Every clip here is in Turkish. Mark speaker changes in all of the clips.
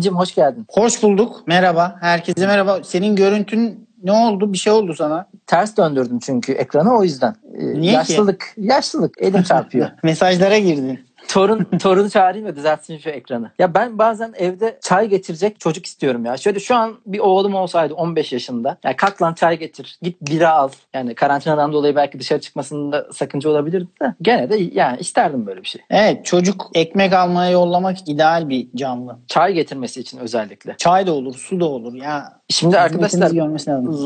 Speaker 1: Cemil'cim hoş geldin.
Speaker 2: Hoş bulduk. Merhaba. Herkese merhaba. Senin görüntün ne oldu? Bir şey oldu sana.
Speaker 1: Ters döndürdüm çünkü ekranı o yüzden. Ee,
Speaker 2: Niye
Speaker 1: yaşlılık, ki? yaşlılık. Elim çarpıyor.
Speaker 2: Mesajlara girdin.
Speaker 1: Torun torunu çağırayım da düzeltsin şu ekranı. Ya ben bazen evde çay getirecek çocuk istiyorum ya. Şöyle şu an bir oğlum olsaydı 15 yaşında. Ya kalk lan çay getir. Git bira al. Yani karantinadan dolayı belki dışarı çıkmasında sakınca olabilirdi de. Gene de yani isterdim böyle bir şey.
Speaker 2: Evet çocuk ekmek almaya yollamak ideal bir canlı.
Speaker 1: Çay getirmesi için özellikle.
Speaker 2: Çay da olur, su da olur. Ya
Speaker 1: Şimdi arkadaşlar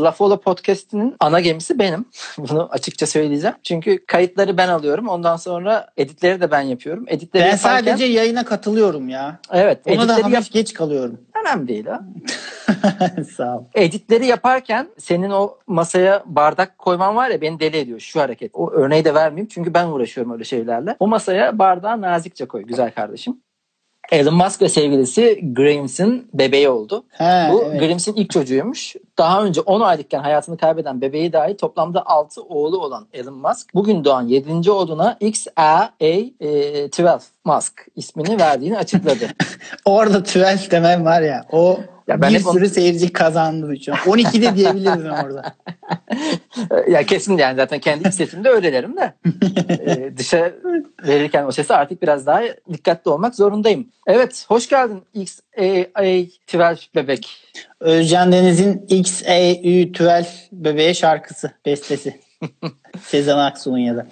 Speaker 1: Lafola Podcast'inin ana gemisi benim. Bunu açıkça söyleyeceğim. Çünkü kayıtları ben alıyorum. Ondan sonra editleri de ben yapıyorum. Editleri
Speaker 2: ben
Speaker 1: yaparken...
Speaker 2: sadece yayına katılıyorum ya.
Speaker 1: Evet.
Speaker 2: Ona da hafif yap... geç kalıyorum.
Speaker 1: Önemli değil ha.
Speaker 2: Sağ ol.
Speaker 1: Editleri yaparken senin o masaya bardak koyman var ya beni deli ediyor şu hareket. O örneği de vermeyeyim çünkü ben uğraşıyorum öyle şeylerle. O masaya bardağı nazikçe koy güzel kardeşim. Elon Musk ve sevgilisi Grams'in bebeği oldu.
Speaker 2: He,
Speaker 1: Bu
Speaker 2: evet.
Speaker 1: Grams'in ilk çocuğuymuş. Daha önce 10 aylıkken hayatını kaybeden bebeği dahi toplamda 6 oğlu olan Elon Musk bugün doğan 7. oğluna XA12 Musk ismini verdiğini açıkladı.
Speaker 2: Orada 12 demem var ya o ya ben bir sürü onu... seyirci kazandı şu an. 12 de diyebiliriz orada.
Speaker 1: ya kesin yani zaten kendi sesimde öyle derim de. ee, dışa verirken o sesi artık biraz daha dikkatli olmak zorundayım. Evet hoş geldin XA12 bebek.
Speaker 2: Özcan Deniz'in XA12 bebeğe şarkısı, bestesi. Sezen Aksu'nun ya da.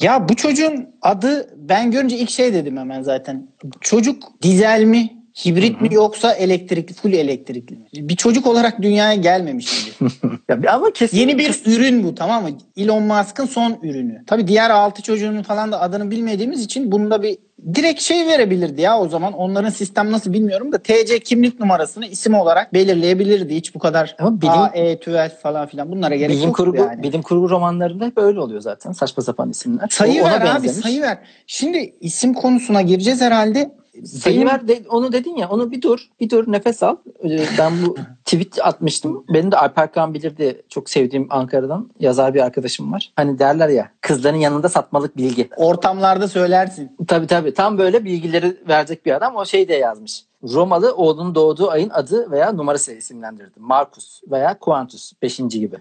Speaker 2: Ya bu çocuğun adı ben görünce ilk şey dedim hemen zaten. Çocuk dizel mi Hibrit Hı-hı. mi yoksa elektrikli, full elektrikli mi? Bir çocuk olarak dünyaya gelmemiş gibi.
Speaker 1: ya, ama kesin,
Speaker 2: Yeni bir ürün bu tamam mı? Elon Musk'ın son ürünü. Tabii diğer altı çocuğunun falan da adını bilmediğimiz için bunda bir direkt şey verebilirdi ya o zaman. Onların sistem nasıl bilmiyorum da TC kimlik numarasını isim olarak belirleyebilirdi. Hiç bu kadar Ama bilim, A, E, TÜVEL falan filan bunlara gerek
Speaker 1: bilim
Speaker 2: yok
Speaker 1: kurgu,
Speaker 2: yani.
Speaker 1: Bilim kurgu romanlarında hep öyle oluyor zaten. Saçma sapan isimler.
Speaker 2: Sayı o, ver abi sayı ver. Şimdi isim konusuna gireceğiz herhalde.
Speaker 1: Sayı ver de, onu dedin ya onu bir dur bir dur nefes al. Ee, ben bu tweet atmıştım. Benim de Alper Kaan bilirdi çok sevdiğim Ankara'dan yazar bir arkadaşım var. Hani derler ya kızların yanında satmalık bilgi.
Speaker 2: Ortamlarda söylersin.
Speaker 1: Tabii tabii tam böyle bilgileri verecek bir adam o şey de yazmış. Romalı oğlunun doğduğu ayın adı veya numarası isimlendirdi. Marcus veya Quantus 5. gibi.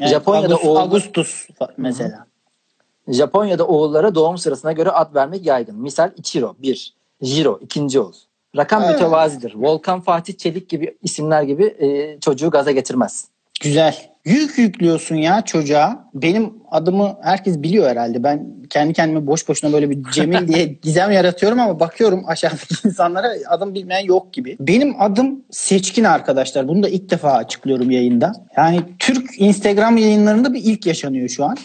Speaker 2: Evet, Japonya'da August, oğlu... Augustus mesela.
Speaker 1: Japonya'da oğullara doğum sırasına göre ad vermek yaygın. Misal Ichiro 1, Jiro ikinci ol. Rakam evet. mütevazidir. Volkan Fatih Çelik gibi isimler gibi e, çocuğu gaza getirmez.
Speaker 2: Güzel. Yük yüklüyorsun ya çocuğa. Benim adımı herkes biliyor herhalde. Ben kendi kendime boş boşuna böyle bir Cemil diye gizem yaratıyorum ama bakıyorum aşağıdaki insanlara adım bilmeyen yok gibi. Benim adım Seçkin arkadaşlar. Bunu da ilk defa açıklıyorum yayında. Yani Türk Instagram yayınlarında bir ilk yaşanıyor şu an.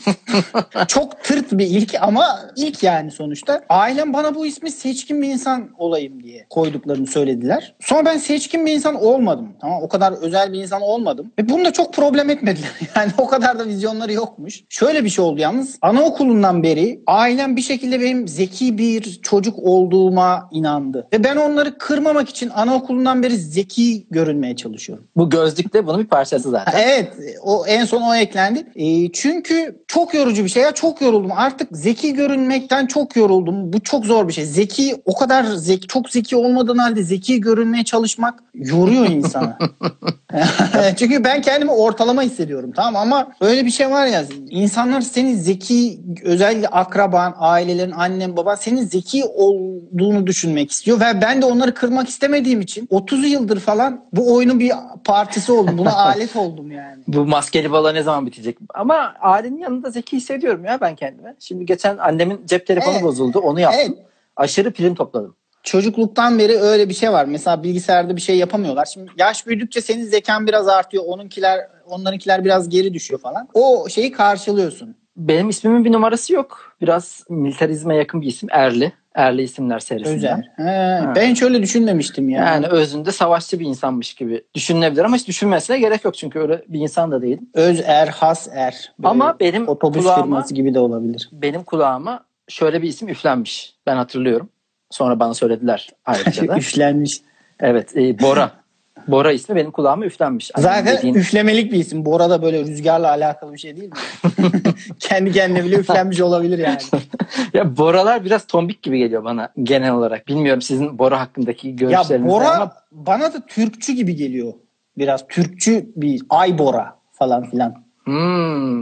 Speaker 2: Çok tırt bir ilk ama ilk yani sonuçta. Ailem bana bu ismi seçkin bir insan olayım diye koyduklarını söylediler. Sonra ben seçkin bir insan olmadım. Tamam o kadar özel bir insan olmadım. Ve bunu da çok problem etmediler. Yani o kadar da vizyonları yokmuş. Şöyle bir şey oldu yalnız. Anaokulundan beri ailem bir şekilde benim zeki bir çocuk olduğuma inandı. Ve ben onları kırmamak için anaokulundan beri zeki görünmeye çalışıyorum.
Speaker 1: Bu gözlük de bunun bir parçası zaten.
Speaker 2: Evet. O en son o eklendi. E, çünkü çok yorucu bir şey ya. Çok yoruldum. Artık zeki görünmekten çok yoruldum. Bu çok zor bir şey. Zeki o kadar zeki, çok zeki olmadan halde zeki görünmeye çalışmak yoruyor insanı. çünkü ben kendimi ortalama hissediyorum tamam ama öyle bir şey var ya insanlar senin zeki özellikle akraban, ailelerin, annen, baban senin zeki olduğunu düşünmek istiyor ve ben de onları kırmak istemediğim için 30 yıldır falan bu oyunun bir partisi oldum. Buna alet oldum yani.
Speaker 1: Bu maskeli bala ne zaman bitecek? Ama ailenin yanında zeki hissediyorum ya ben kendime. Şimdi geçen annemin cep telefonu evet. bozuldu. Onu yaptım. Evet. Aşırı prim topladım
Speaker 2: çocukluktan beri öyle bir şey var. Mesela bilgisayarda bir şey yapamıyorlar. Şimdi yaş büyüdükçe senin zekan biraz artıyor. Onunkiler onlarınkiler biraz geri düşüyor falan. O şeyi karşılıyorsun.
Speaker 1: Benim ismimin bir numarası yok. Biraz militarizme yakın bir isim. Erli. Erli isimler serisinden.
Speaker 2: Özel. He, ben hiç öyle düşünmemiştim ya.
Speaker 1: Yani özünde savaşçı bir insanmış gibi düşünülebilir ama hiç düşünmesine gerek yok çünkü öyle bir insan da değilim.
Speaker 2: Öz er, has er.
Speaker 1: Böyle ama benim
Speaker 2: otobüs kulağıma, firması gibi de olabilir.
Speaker 1: Benim kulağıma şöyle bir isim üflenmiş. Ben hatırlıyorum. Sonra bana söylediler ayrıca da.
Speaker 2: Üflenmiş.
Speaker 1: Evet. E, Bora. Bora ismi benim kulağıma üflenmiş. Annem
Speaker 2: Zaten
Speaker 1: dediğin-
Speaker 2: üflemelik bir isim. Bora da böyle rüzgarla alakalı bir şey değil mi? Kendi kendine bile üflenmiş olabilir yani.
Speaker 1: ya Boralar biraz tombik gibi geliyor bana genel olarak. Bilmiyorum sizin Bora hakkındaki
Speaker 2: Ya
Speaker 1: görüşleriniz
Speaker 2: Bora
Speaker 1: ama
Speaker 2: bana da Türkçü gibi geliyor. Biraz Türkçü bir Ay Bora falan filan.
Speaker 1: hmm,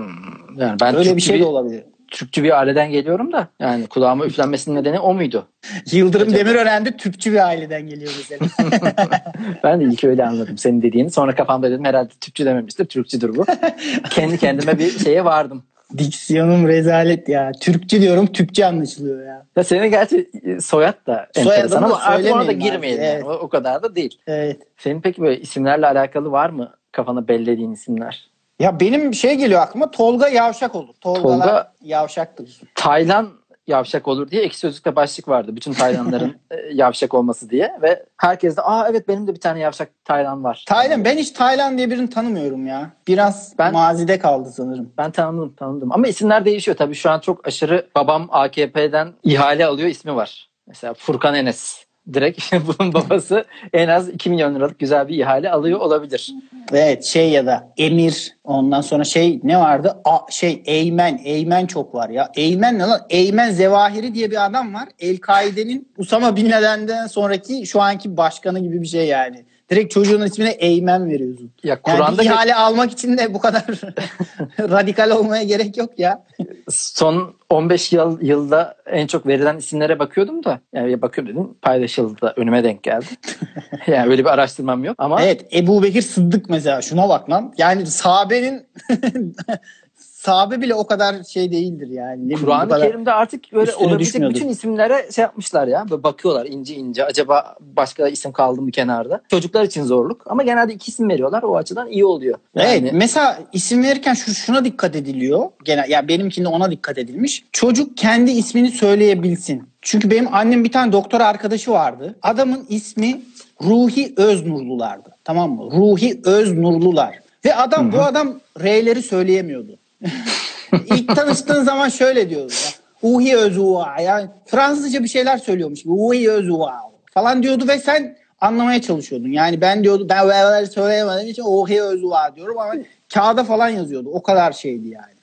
Speaker 1: yani ben
Speaker 2: Öyle
Speaker 1: Türkçü
Speaker 2: bir şey de olabilir.
Speaker 1: Türkçü bir aileden geliyorum da yani kulağıma üflenmesinin nedeni o muydu?
Speaker 2: Yıldırım
Speaker 1: Acaba-
Speaker 2: Demirören de Türkçü bir aileden geliyor mesela.
Speaker 1: Ben de ilk öyle anladım senin dediğini. Sonra kafamda dedim herhalde Türkçü dememiştir. Türkçüdür bu. Kendi kendime bir şeye vardım.
Speaker 2: Diksiyonum rezalet ya. Türkçü diyorum Türkçe anlaşılıyor ya.
Speaker 1: Ya senin gerçi soyad da enteresan ama artık ona da girmeyelim. yani.
Speaker 2: evet.
Speaker 1: O, o kadar da değil.
Speaker 2: Evet.
Speaker 1: Senin peki böyle isimlerle alakalı var mı kafana bellediğin isimler?
Speaker 2: Ya benim şey geliyor aklıma Tolga Yavşak olur. Tolgalar
Speaker 1: Tolga-
Speaker 2: Yavşaktır.
Speaker 1: Taylan yavşak olur diye ekşi sözlükte başlık vardı. Bütün Taylanların e, yavşak olması diye ve herkes de aa evet benim de bir tane yavşak Taylan var.
Speaker 2: Taylan ben hiç Taylan diye birini tanımıyorum ya. Biraz
Speaker 1: Ben-
Speaker 2: mazide kaldı sanırım.
Speaker 1: Ben tanıdım tanıdım ama isimler değişiyor tabii şu an çok aşırı babam AKP'den ihale alıyor ismi var. Mesela Furkan Enes. Direkt bunun babası en az 2 milyon liralık güzel bir ihale alıyor olabilir.
Speaker 2: Evet şey ya da Emir ondan sonra şey ne vardı? A, şey Eymen. Eymen çok var ya. Eymen ne lan? Eymen Zevahiri diye bir adam var. El-Kaide'nin Usama Bin Laden'den sonraki şu anki başkanı gibi bir şey yani. Direkt çocuğun ismine Eymen veriyorsun.
Speaker 1: Ya
Speaker 2: Yani
Speaker 1: Kur'an'da
Speaker 2: bir ihale almak için de bu kadar radikal olmaya gerek yok ya.
Speaker 1: son 15 yıl yılda en çok verilen isimlere bakıyordum da yani bakıyorum dedim paylaşıldı da önüme denk geldi. yani öyle bir araştırmam yok ama
Speaker 2: Evet Ebu Bekir Sıddık mesela şuna bak lan. Yani sahabenin sahabe bile o kadar şey değildir yani.
Speaker 1: Kur'an-ı Kerim'de artık böyle olabilecek bütün isimlere şey yapmışlar ya. Böyle bakıyorlar ince ince. Acaba başka isim kaldı mı kenarda? Çocuklar için zorluk. Ama genelde iki isim veriyorlar. O açıdan iyi oluyor. Yani
Speaker 2: Evet mesela isim verirken şu, şuna dikkat ediliyor. Genel ya benimkinde ona dikkat edilmiş. Çocuk kendi ismini söyleyebilsin. Çünkü benim annem bir tane doktor arkadaşı vardı. Adamın ismi Ruhi Öznurlulardı. Tamam mı? Ruhi Öznurlular. Ve adam bu adam R'leri söyleyemiyordu. İlk tanıştığın zaman şöyle diyordu. ya. Uhi Özua. Yani Fransızca bir şeyler söylüyormuş gibi. Uhi Özua falan diyordu ve sen anlamaya çalışıyordun. Yani ben diyordu ben böyle söyleyemediğim için Uhi Özua diyorum ama kağıda falan yazıyordu. O kadar şeydi yani.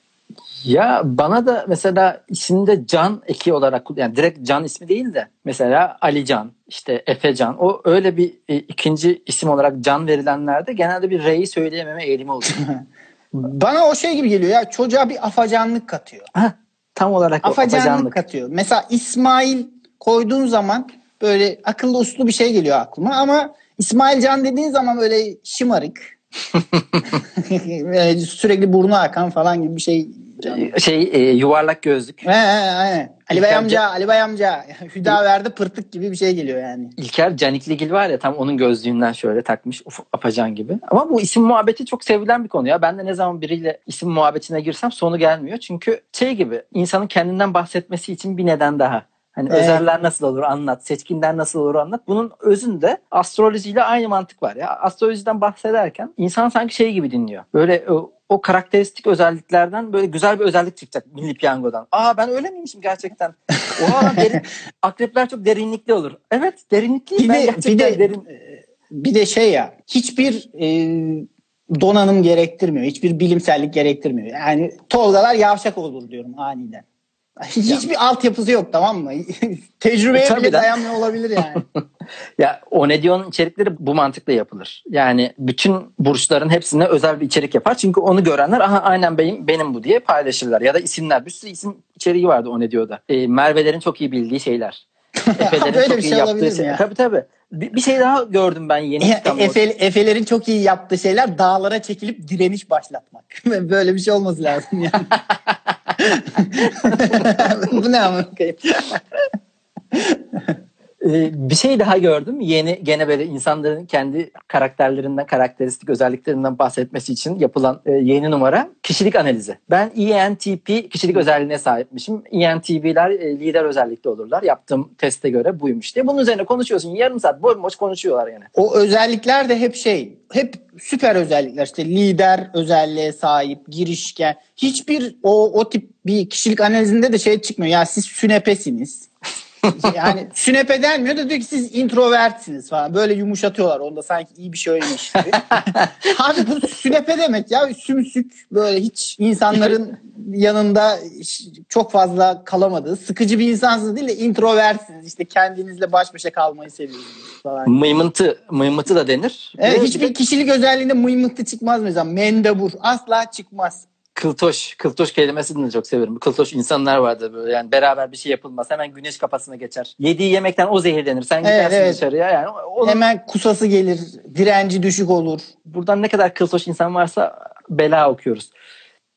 Speaker 1: Ya bana da mesela isimde Can eki olarak yani direkt Can ismi değil de mesela Ali Can işte Efe Can o öyle bir e, ikinci isim olarak Can verilenlerde genelde bir R'yi söyleyememe eğilimi oluyor.
Speaker 2: Bana o şey gibi geliyor ya çocuğa bir afacanlık katıyor.
Speaker 1: Heh, tam olarak
Speaker 2: Afacanlık,
Speaker 1: afacanlık.
Speaker 2: katıyor. Mesela İsmail koyduğun zaman böyle akıllı uslu bir şey geliyor aklıma ama İsmail Can dediğin zaman böyle şımarık. Böyle sürekli burnu akan falan gibi bir şey.
Speaker 1: Şey e, yuvarlak gözlük.
Speaker 2: He, he, he. Ali Bey amca, Ali Bey amca. Hüdaverdi pırtık gibi bir şey geliyor yani.
Speaker 1: İlker Canikligil var ya tam onun gözlüğünden şöyle takmış uf, apacan gibi. Ama bu isim muhabbeti çok sevilen bir konu ya. Ben de ne zaman biriyle isim muhabbetine girsem sonu gelmiyor. Çünkü şey gibi insanın kendinden bahsetmesi için bir neden daha. Hani
Speaker 2: Evet.
Speaker 1: özeller nasıl olur anlat, seçkinler nasıl olur anlat. Bunun özünde astrolojiyle aynı mantık var ya. Astrolojiden bahsederken insan sanki şey gibi dinliyor. Böyle o, o karakteristik özelliklerden böyle güzel bir özellik çıkacak milli piyangodan. Aa ben öyle miymişim gerçekten? Oha derin, akrepler çok derinlikli olur. Evet derinlikli.
Speaker 2: Bir de, bir de,
Speaker 1: derin.
Speaker 2: bir de şey ya hiçbir e, donanım gerektirmiyor. Hiçbir bilimsellik gerektirmiyor. Yani Tolgalar yavşak olur diyorum aniden. Hiç- Hiçbir altyapısı yok tamam mı? Tecrübeye
Speaker 1: Tabii
Speaker 2: bile dayanmıyor olabilir yani.
Speaker 1: Ya Onedion'un içerikleri bu mantıkla yapılır. Yani bütün burçların hepsine özel bir içerik yapar. Çünkü onu görenler aha aynen benim, benim bu diye paylaşırlar. Ya da isimler. Bir sürü isim içeriği vardı Onedio'da. E, Merve'lerin çok iyi bildiği şeyler. Efe'lerin çok iyi
Speaker 2: şey
Speaker 1: yaptığı
Speaker 2: olabilir mi
Speaker 1: şey-
Speaker 2: ya?
Speaker 1: Tabii tabii. Bir, bir şey daha gördüm ben yeni.
Speaker 2: Efe, Efe'lerin çok iyi yaptığı şeyler dağlara çekilip direniş başlatmak. Böyle bir şey olması lazım yani. Bu ne amına koyayım?
Speaker 1: Ee, bir şey daha gördüm. Yeni gene böyle insanların kendi karakterlerinden, karakteristik özelliklerinden bahsetmesi için yapılan e, yeni numara kişilik analizi. Ben ENTP kişilik özelliğine sahipmişim. ENTP'ler e, lider özellikli olurlar. Yaptığım teste göre buymuş diye. Bunun üzerine konuşuyorsun. Yarım saat boş konuşuyorlar yani.
Speaker 2: O özellikler de hep şey, hep süper özellikler. İşte lider özelliğe sahip, girişken. Hiçbir o, o tip bir kişilik analizinde de şey çıkmıyor. Ya siz sünepesiniz. Yani sünepe denmiyor da diyor ki siz introvertsiniz falan. Böyle yumuşatıyorlar. Onda sanki iyi bir şey öyleymiş gibi. Abi bu sünepe demek ya. Sümsük böyle hiç insanların yanında çok fazla kalamadığı, sıkıcı bir insansınız değil de introversiniz. İşte kendinizle baş başa kalmayı seviyorsunuz falan.
Speaker 1: Mıymıntı, mıymıntı da denir.
Speaker 2: Evet, hiçbir kişilik özelliğinde mıymıntı çıkmaz mesela. Mendebur asla çıkmaz.
Speaker 1: Kıltoş, kıltoş kelimesini de çok severim. Kıltoş insanlar vardı böyle yani beraber bir şey yapılmaz. Hemen güneş kafasına geçer. Yediği yemekten o zehirlenir. Sen
Speaker 2: Evet,
Speaker 1: gidersin
Speaker 2: evet.
Speaker 1: dışarıya. Yani onun,
Speaker 2: Hemen kusası gelir, direnci düşük olur.
Speaker 1: buradan ne kadar kıltoş insan varsa bela okuyoruz.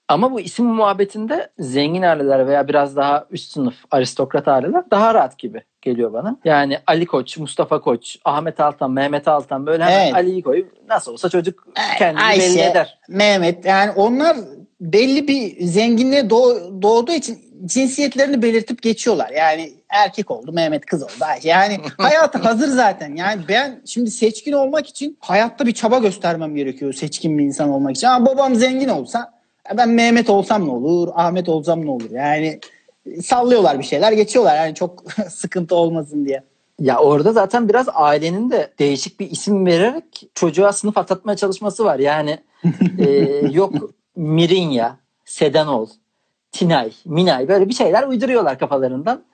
Speaker 1: Ama bu isim muhabbetinde zengin aileler veya biraz daha üst sınıf aristokrat aileler daha rahat gibi geliyor bana. Yani Ali Koç, Mustafa Koç, Ahmet Altan, Mehmet Altan böyle hemen
Speaker 2: Evet.
Speaker 1: Ali'yi koy. Nasıl olsa çocuk kendini
Speaker 2: Ayşe,
Speaker 1: belli eder.
Speaker 2: Mehmet yani onlar belli bir zenginliğe doğ- doğduğu için cinsiyetlerini belirtip geçiyorlar. Yani erkek oldu, Mehmet kız oldu. Yani hayatı hazır zaten. Yani ben şimdi seçkin olmak için hayatta bir çaba göstermem gerekiyor seçkin bir insan olmak için. Ama babam zengin olsa ben Mehmet olsam ne olur, Ahmet olsam ne olur? Yani sallıyorlar bir şeyler, geçiyorlar. Yani çok sıkıntı olmasın diye.
Speaker 1: Ya orada zaten biraz ailenin de değişik bir isim vererek çocuğa sınıf atlatmaya çalışması var. Yani e, yok Mirinya, Sedanol, Tinay, Minay böyle bir şeyler uyduruyorlar kafalarından.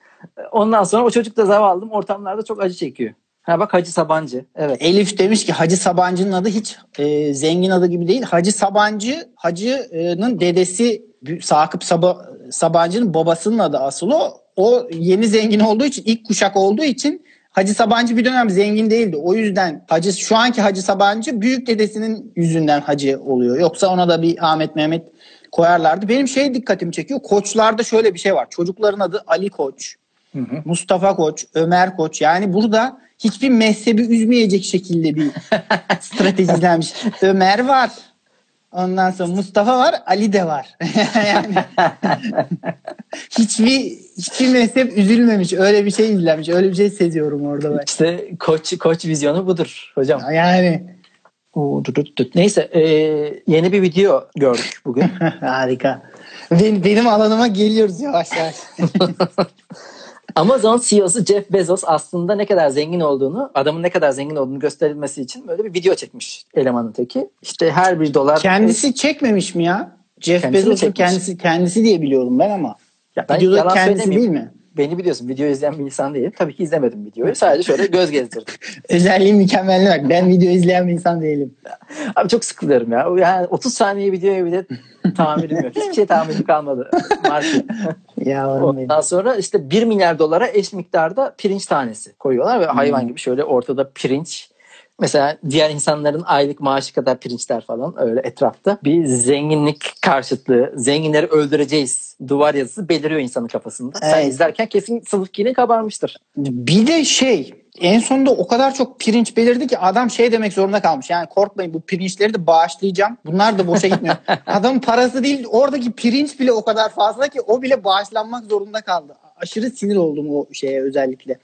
Speaker 1: Ondan sonra o çocuk da zavallım ortamlarda çok acı çekiyor. Ha bak Hacı Sabancı. Evet.
Speaker 2: Elif demiş ki Hacı Sabancı'nın adı hiç e, zengin adı gibi değil. Hacı Sabancı, Hacı'nın dedesi Sakıp Saba, Sabancı'nın babasının adı asıl o. O yeni zengin olduğu için, ilk kuşak olduğu için Hacı Sabancı bir dönem zengin değildi. O yüzden Hacı şu anki Hacı Sabancı büyük dedesinin yüzünden Hacı oluyor. Yoksa ona da bir Ahmet Mehmet koyarlardı. Benim şey dikkatimi çekiyor. Koçlarda şöyle bir şey var. Çocukların adı Ali Koç,
Speaker 1: Hı hı.
Speaker 2: Mustafa Koç, Ömer Koç. Yani burada hiçbir mezhebi üzmeyecek şekilde bir strateji izlenmiş. Ömer var. Ondan sonra Mustafa var, Ali de var. yani hiçbir hiçbir mezhep üzülmemiş. Öyle bir şey izlenmiş. Öyle bir şey seziyorum orada ben.
Speaker 1: İşte koç koç vizyonu budur hocam.
Speaker 2: Yani.
Speaker 1: Neyse e, yeni bir video gördük bugün.
Speaker 2: harika. Benim, benim alanıma geliyoruz yavaş yavaş.
Speaker 1: Amazon CEO'su Jeff Bezos aslında ne kadar zengin olduğunu, adamın ne kadar zengin olduğunu gösterilmesi için böyle bir video çekmiş elemanın teki. İşte her bir dolar...
Speaker 2: Kendisi çekmemiş mi ya? Jeff Bezos'un kendisi kendisi diye biliyorum ben ama.
Speaker 1: Ya ben
Speaker 2: Videoda
Speaker 1: yalan
Speaker 2: kendisi değil mi?
Speaker 1: Beni biliyorsun video izleyen bir insan değilim. Tabii ki izlemedim videoyu. Sadece şöyle göz gezdirdim.
Speaker 2: Özelliği mükemmelliğine bak. Ben video izleyen bir insan değilim.
Speaker 1: Abi çok sıkılıyorum ya. Yani 30 saniye videoya bile tahammülüm yok. Hiçbir şey tahammülüm kalmadı. Market.
Speaker 2: Yavrum benim.
Speaker 1: Ondan sonra işte 1 milyar dolara eş miktarda pirinç tanesi koyuyorlar ve hayvan gibi şöyle ortada pirinç. Mesela diğer insanların aylık maaşı kadar pirinçler falan öyle etrafta. Bir zenginlik karşıtlığı, zenginleri öldüreceğiz duvar yazısı beliriyor insanın kafasında. Sen
Speaker 2: Evet.
Speaker 1: izlerken kesin sıvı kilin kabarmıştır.
Speaker 2: Bir de şey en sonunda o kadar çok pirinç belirdi ki adam şey demek zorunda kalmış. Yani korkmayın bu pirinçleri de bağışlayacağım. Bunlar da boşa gitmiyor. Adamın parası değil oradaki pirinç bile o kadar fazla ki o bile bağışlanmak zorunda kaldı. Aşırı sinir oldum o şeye özellikle.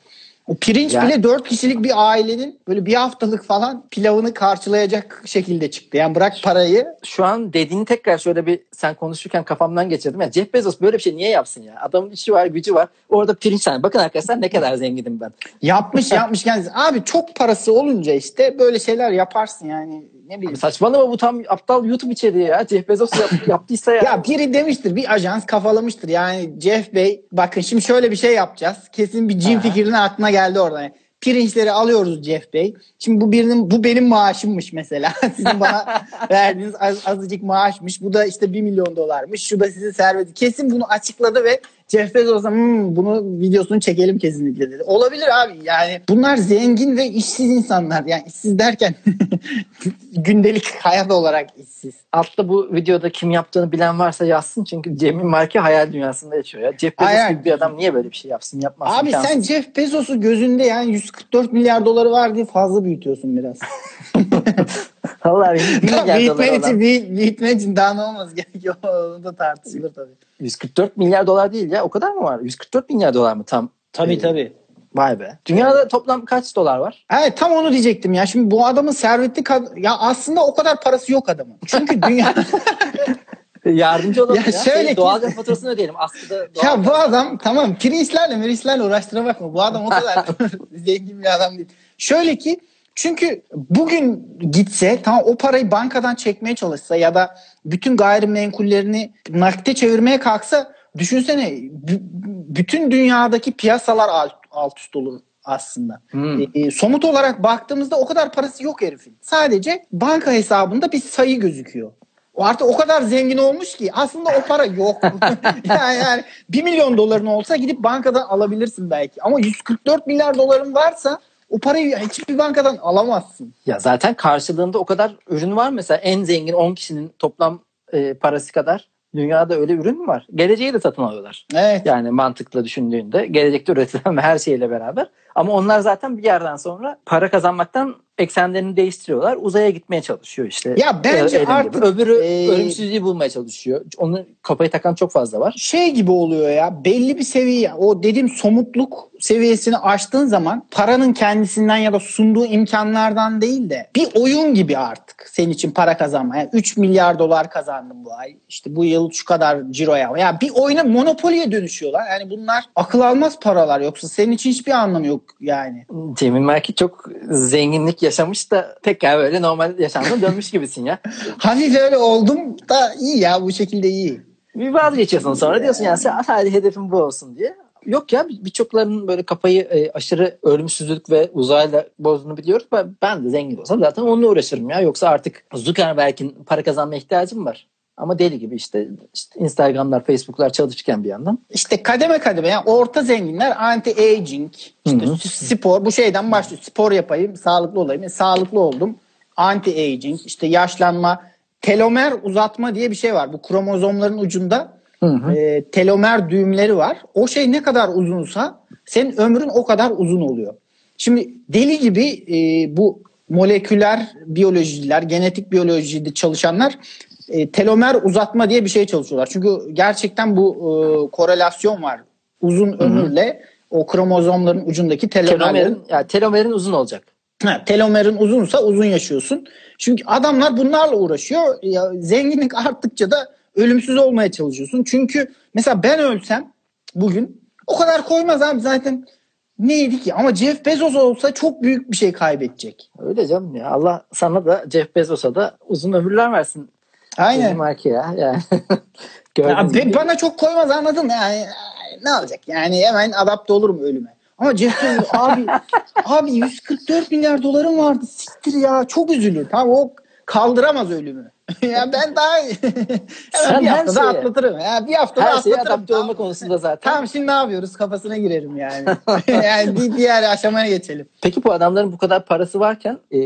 Speaker 2: O pirinç
Speaker 1: Yani-
Speaker 2: bile dört kişilik bir ailenin böyle bir haftalık falan pilavını karşılayacak şekilde çıktı. Yani bırak parayı
Speaker 1: Şu an dediğini tekrar şöyle bir sen konuşurken kafamdan geçirdim. Ya Jeff Bezos böyle bir şey niye yapsın ya? Adamın işi var, gücü var. Orada pirinç tane. Bakın arkadaşlar ne kadar zenginim ben.
Speaker 2: yapmış yapmış kendisi. Abi çok parası olunca işte böyle şeyler yaparsın yani ne bileyim.
Speaker 1: Abi saçmalama bu tam aptal YouTube içeriği ya. Jeff Bezos yap- yaptıysa ya.
Speaker 2: Ya biri demiştir bir ajans kafalamıştır yani Jeff Bey bakın şimdi şöyle bir şey yapacağız. Kesin bir cin fikrinin aklına geldi orada. Yani pirinçleri alıyoruz Jeff Bey. Şimdi bu birinin bu benim maaşımmış mesela. Sizin bana verdiğiniz az, azıcık maaşmış. Bu da işte 1 milyon dolarmış. Şu da sizin serveti. Kesin bunu açıkladı ve Jeff Bezos'a "Hmm, bunu videosunu çekelim kesinlikle dedi. Olabilir abi yani bunlar zengin ve işsiz insanlar. Yani işsiz derken gündelik hayat olarak işsiz.
Speaker 1: Altta bu videoda kim yaptığını bilen varsa yazsın. Çünkü Cemil Marki hayal dünyasında yaşıyor ya. Jeff Bezos
Speaker 2: Aynen.
Speaker 1: gibi bir adam niye böyle bir şey yapsın yapmasın.
Speaker 2: Abi
Speaker 1: imkansız.
Speaker 2: sen Jeff Bezos'u gözünde yani 144 milyar doları var diye fazla büyütüyorsun biraz.
Speaker 1: Dolar
Speaker 2: büyütmen
Speaker 1: olan-
Speaker 2: için, büyü- için daha ne olmaz gerekiyor? O da tartışılır tabii.
Speaker 1: 144 milyar dolar değil ya. O kadar mı var? 144 milyar dolar mı tam?
Speaker 2: Tabii
Speaker 1: Ee,
Speaker 2: tabii.
Speaker 1: Vay be. Dünyada toplam kaç dolar var?
Speaker 2: Evet tam onu diyecektim ya. Şimdi bu adamın servetli kad- ya aslında o kadar parası yok adamın. Çünkü dünya
Speaker 1: Yardımcı olalım ya.
Speaker 2: Ya şöyle
Speaker 1: Şey,
Speaker 2: ki-
Speaker 1: Doğalgaz faturasını ödeyelim. Aslında
Speaker 2: Ya bu adam tamam pirinçlerle mirinçlerle uğraştıra bakma. Bu adam o kadar zengin bir adam değil. Şöyle ki çünkü bugün gitse tamam o parayı bankadan çekmeye çalışsa ya da bütün gayrimenkullerini nakite çevirmeye kalksa düşünsene bütün dünyadaki piyasalar alt, alt üst olur aslında.
Speaker 1: Hmm.
Speaker 2: E, e, somut olarak baktığımızda o kadar parası yok herifin. Sadece banka hesabında bir sayı gözüküyor. O artık o kadar zengin olmuş ki aslında o para yok. yani, yani 1 milyon doların olsa gidip bankadan alabilirsin belki. Ama 144 milyar doların varsa o parayı hiçbir bankadan alamazsın.
Speaker 1: Ya zaten karşılığında o kadar ürün var. Mesela en zengin 10 kişinin toplam e, parası kadar dünyada öyle ürün mü var? Geleceği de satın alıyorlar.
Speaker 2: Evet.
Speaker 1: Yani mantıklı düşündüğünde gelecekte üretilen her şeyle beraber. Ama onlar zaten bir yerden sonra para kazanmaktan eksenlerini değiştiriyorlar. Uzaya gitmeye çalışıyor işte.
Speaker 2: Ya bence
Speaker 1: Elon gibi.
Speaker 2: artık,
Speaker 1: Öbürü
Speaker 2: e,
Speaker 1: ölümsüzlüğü bulmaya çalışıyor. Onu kafayı takan çok fazla var.
Speaker 2: şey gibi oluyor ya belli bir seviye o dediğim somutluk seviyesini aştığın zaman paranın kendisinden ya da sunduğu imkanlardan değil de bir oyun gibi artık senin için para kazanma. Yani 3 milyar dolar kazandım bu ay. İşte bu yıl şu kadar ciroya. Ya bir oyuna monopoliye dönüşüyorlar. Yani bunlar akıl almaz paralar yoksa senin için hiçbir anlamı yok yani.
Speaker 1: Cemil Merki çok zenginlik yaşamış da tekrar böyle normal yaşamına dönmüş gibisin ya.
Speaker 2: Hafif öyle oldum da iyi ya bu şekilde iyi.
Speaker 1: Bir vazgeçiyorsun sonra diyorsun yani hadi hedefim bu olsun diye. Yok ya bir- birçoklarının böyle kafayı e, aşırı ölümsüzlük ve uzayla bozduğunu biliyoruz. Ben, ben de zengin olsam zaten onunla uğraşırım ya. Yoksa artık Zuckerberg'in para kazanma ihtiyacım var. Ama deli gibi işte, işte Instagram'lar, Facebook'lar çalışırken bir yandan.
Speaker 2: İşte kademe kademe yani orta zenginler anti-aging, işte
Speaker 1: Hı hı.
Speaker 2: spor bu şeyden başlıyor. Spor yapayım, sağlıklı olayım. E, sağlıklı oldum. Anti-aging, işte yaşlanma, telomer uzatma diye bir şey var. Bu kromozomların ucunda
Speaker 1: Hı hı.
Speaker 2: e, telomer düğümleri var. O şey ne kadar uzunsa senin ömrün o kadar uzun oluyor. Şimdi deli gibi e, bu moleküler biyolojiciler, genetik biyolojide çalışanlar e, telomer uzatma diye bir şey çalışıyorlar. Çünkü gerçekten bu e, korelasyon var. Uzun ömürle o kromozomların ucundaki telomerlerin
Speaker 1: Telomerin, yani telomerin uzun olacak.
Speaker 2: Ha, telomerin uzunsa uzun yaşıyorsun. Çünkü adamlar bunlarla uğraşıyor. Ya, zenginlik arttıkça da ölümsüz olmaya çalışıyorsun. Çünkü mesela ben ölsem bugün o kadar koymaz abi zaten neydi ki? Ama Jeff Bezos olsa çok büyük bir şey kaybedecek.
Speaker 1: Öyle canım ya. Allah sana da Jeff Bezos'a da uzun ömürler versin.
Speaker 2: Aynen.
Speaker 1: Merki ya. Yani.
Speaker 2: Ya, be- bana çok koymaz anladın? Yani ne olacak? Yani hemen adapte olurum ölüme. Ama Jeff Bezos abi abi 144 milyar doların vardı. Siktir ya. Çok üzülür. Tamam o kaldıramaz ölümü. ya ben daha hemen bir
Speaker 1: her
Speaker 2: haftada
Speaker 1: şeye-
Speaker 2: atlatırım. Ya bir haftada
Speaker 1: Her
Speaker 2: atlatırım.
Speaker 1: adapte
Speaker 2: Tamam.
Speaker 1: olma konusunda zaten.
Speaker 2: Tamam şimdi ne yapıyoruz? Kafasına girerim yani. yani bir diğer aşamaya geçelim.
Speaker 1: Peki bu adamların bu kadar parası varken e,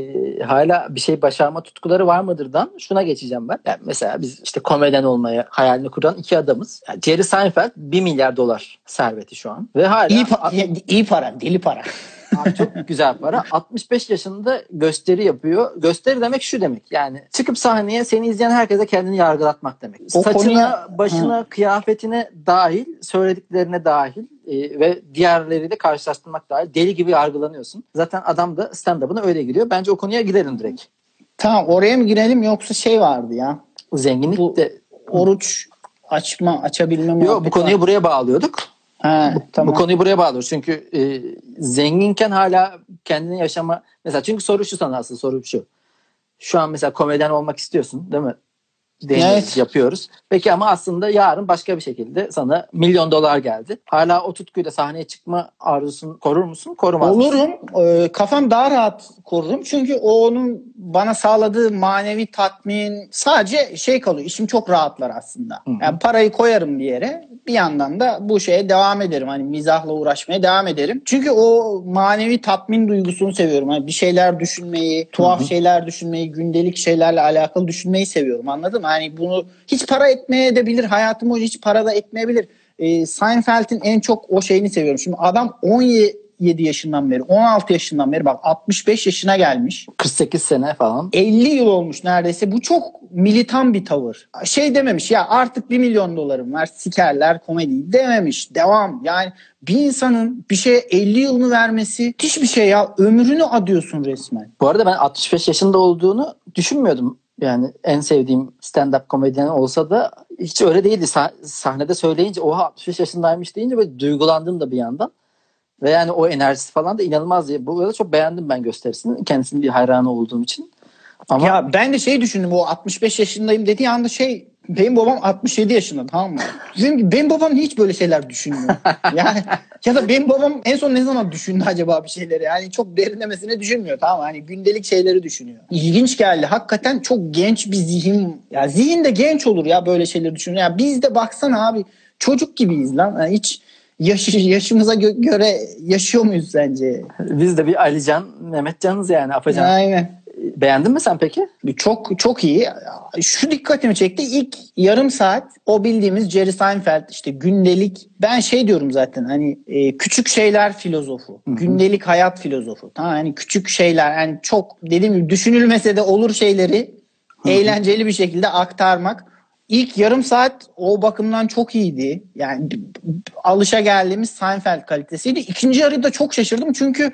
Speaker 1: hala bir şey başarma tutkuları var mıdırdan şuna geçeceğim ben. Yani mesela biz işte komedyen olmaya hayalini kuran iki adamız. Yani Jerry Seinfeld 1 milyar dolar serveti şu an. Ve hala
Speaker 2: İyi, pa- iyi para, deli para.
Speaker 1: Abi çok güzel para. 65 yaşında gösteri yapıyor. Gösteri demek şu demek. Yani çıkıp sahneye seni izleyen herkese kendini yargılatmak demek.
Speaker 2: O
Speaker 1: Saçına,
Speaker 2: konuya-
Speaker 1: başına, kıyafetine dahil, söylediklerine dahil e, ve diğerleriyle karşılaştırmak dahil deli gibi yargılanıyorsun. Zaten adam da stand-up'ına öyle giriyor. Bence o konuya gidelim direkt.
Speaker 2: Tamam oraya mı girelim yoksa şey vardı ya.
Speaker 1: Zenginlik
Speaker 2: Bu-
Speaker 1: de...
Speaker 2: Oruç açma, açabilme
Speaker 1: Yok bu konuyu
Speaker 2: var.
Speaker 1: buraya bağlıyorduk.
Speaker 2: Ha, tamam.
Speaker 1: Bu konuyu buraya bağlıyoruz. Çünkü e, zenginken hala kendini yaşama... Mesela çünkü soru şu sana aslında soru şu. Şu an mesela komedyen olmak istiyorsun değil mi? Deniyoruz,
Speaker 2: Evet.
Speaker 1: yapıyoruz. Peki ama aslında yarın başka bir şekilde sana milyon dolar geldi. Hala o tutkuyla sahneye çıkma arzusunu korur musun? Korumaz mısın?
Speaker 2: Olurum. Ee, kafam daha rahat korurum. Çünkü o onun bana sağladığı manevi tatmin sadece şey kalıyor. İşim çok rahatlar aslında.
Speaker 1: Hı hı.
Speaker 2: Yani parayı koyarım bir yere. Bir yandan da bu şeye devam ederim. Hani mizahla uğraşmaya devam ederim. Çünkü o manevi tatmin duygusunu seviyorum. Hani bir şeyler düşünmeyi, tuhaf
Speaker 1: Hı hı.
Speaker 2: şeyler düşünmeyi, gündelik şeylerle alakalı düşünmeyi seviyorum. Anladın mı? Hani bunu hiç para etmeye de bilir. Hayatım boyunca hiç para da etmeyebilir. Ee, Seinfeld'in en çok o şeyini seviyorum. Şimdi adam 17 yaşından beri, 16 yaşından beri bak 65 yaşına gelmiş.
Speaker 1: 48 sene falan.
Speaker 2: 50 yıl olmuş neredeyse. Bu çok militan bir tavır. Şey dememiş ya artık 1 milyon dolarım var sikerler komedi dememiş. Devam. Yani bir insanın bir şeye 50 yılını vermesi hiçbir şey ya. Ömrünü adıyorsun resmen.
Speaker 1: Bu arada ben 65 yaşında olduğunu düşünmüyordum. Yani en sevdiğim stand-up komedyen olsa da hiç öyle değildi. Sah- sahnede söyleyince oha 65 yaşındaymış deyince böyle duygulandım da bir yandan. Ve yani o enerjisi falan da inanılmaz. Bu arada çok beğendim ben gösterisini. Kendisinin bir hayranı olduğum için. Ama
Speaker 2: Ya ben de şey düşündüm o 65 yaşındayım dediği anda şey benim babam 67 yaşında tamam mı? Dedim ki benim babam hiç böyle şeyler düşünmüyor. yani ya da benim babam en son ne zaman düşündü acaba bir şeyleri? Yani çok derinlemesine düşünmüyor tamam mı? Hani gündelik şeyleri düşünüyor. İlginç geldi. Hakikaten çok genç bir zihin. Ya zihin de genç olur ya böyle şeyleri düşünüyor. Ya biz de baksana abi çocuk gibiyiz lan. Yani hiç yaş, yaşımıza gö- göre yaşıyor muyuz sence?
Speaker 1: biz de bir Alican, Mehmetcan'ız yani Apacan.
Speaker 2: Aynen.
Speaker 1: Beğendin mi sen peki?
Speaker 2: Çok çok iyi. Şu dikkatimi çekti. İlk yarım saat o bildiğimiz Jerry Seinfeld işte gündelik ben şey diyorum zaten hani e, küçük şeyler filozofu.
Speaker 1: Hı hı.
Speaker 2: Gündelik hayat filozofu. Tamam hani küçük şeyler yani çok dediğim gibi düşünülmese de olur şeyleri
Speaker 1: Hı hı.
Speaker 2: eğlenceli bir şekilde aktarmak. İlk yarım saat o bakımdan çok iyiydi. Yani alışa geldiğimiz Seinfeld kalitesiydi. İkinci yarıda çok şaşırdım çünkü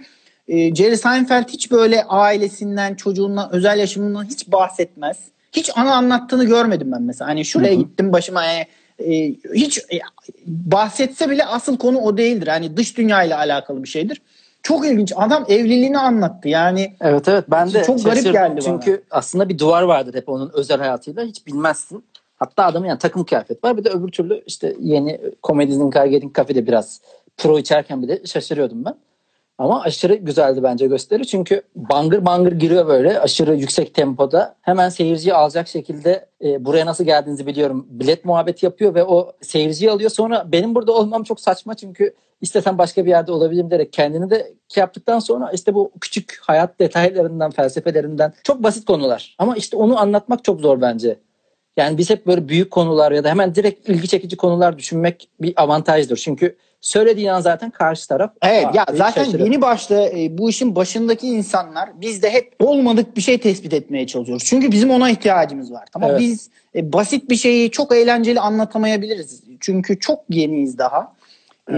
Speaker 2: e, Jerry Seinfeld hiç böyle ailesinden, çocuğundan, özel yaşamından hiç bahsetmez. Hiç ana anlattığını görmedim ben mesela. Hani şuraya
Speaker 1: Hı hı.
Speaker 2: gittim başıma yani, e, hiç e, bahsetse bile asıl konu o değildir. Hani dış dünya ile alakalı bir şeydir. Çok ilginç. Adam evliliğini anlattı. Yani
Speaker 1: Evet evet ben de
Speaker 2: Çok garip geldi bana.
Speaker 1: Çünkü aslında bir duvar vardır hep onun özel hayatıyla hiç bilmezsin. Hatta adamın yani takım kıyafet var bir de öbür türlü işte yeni komedinin Karget'in kafede biraz pro içerken bile şaşırıyordum ben. Ama aşırı güzeldi bence gösteri çünkü bangır bangır giriyor böyle aşırı yüksek tempoda. Hemen seyirciyi alacak şekilde e, buraya nasıl geldiğinizi biliyorum. Bilet muhabbeti yapıyor ve o seyirciyi alıyor. Sonra benim burada olmam çok saçma çünkü istesem başka bir yerde olabilirim diyerek kendini de şey yaptıktan sonra işte bu küçük hayat detaylarından, felsefelerinden çok basit konular. Ama işte onu anlatmak çok zor bence. Yani biz hep böyle büyük konular ya da hemen direkt ilgi çekici konular düşünmek bir avantajdır. Çünkü söylediğin an zaten karşı taraf
Speaker 2: Evet
Speaker 1: "Aa,
Speaker 2: ya zaten yeni başta e, bu işin başındaki insanlar biz de hep olmadık bir şey tespit etmeye çalışıyoruz. Çünkü bizim ona ihtiyacımız var. Tamam
Speaker 1: Evet.
Speaker 2: biz e, basit bir şeyi çok eğlenceli anlatamayabiliriz. Çünkü çok yeniyiz daha. E,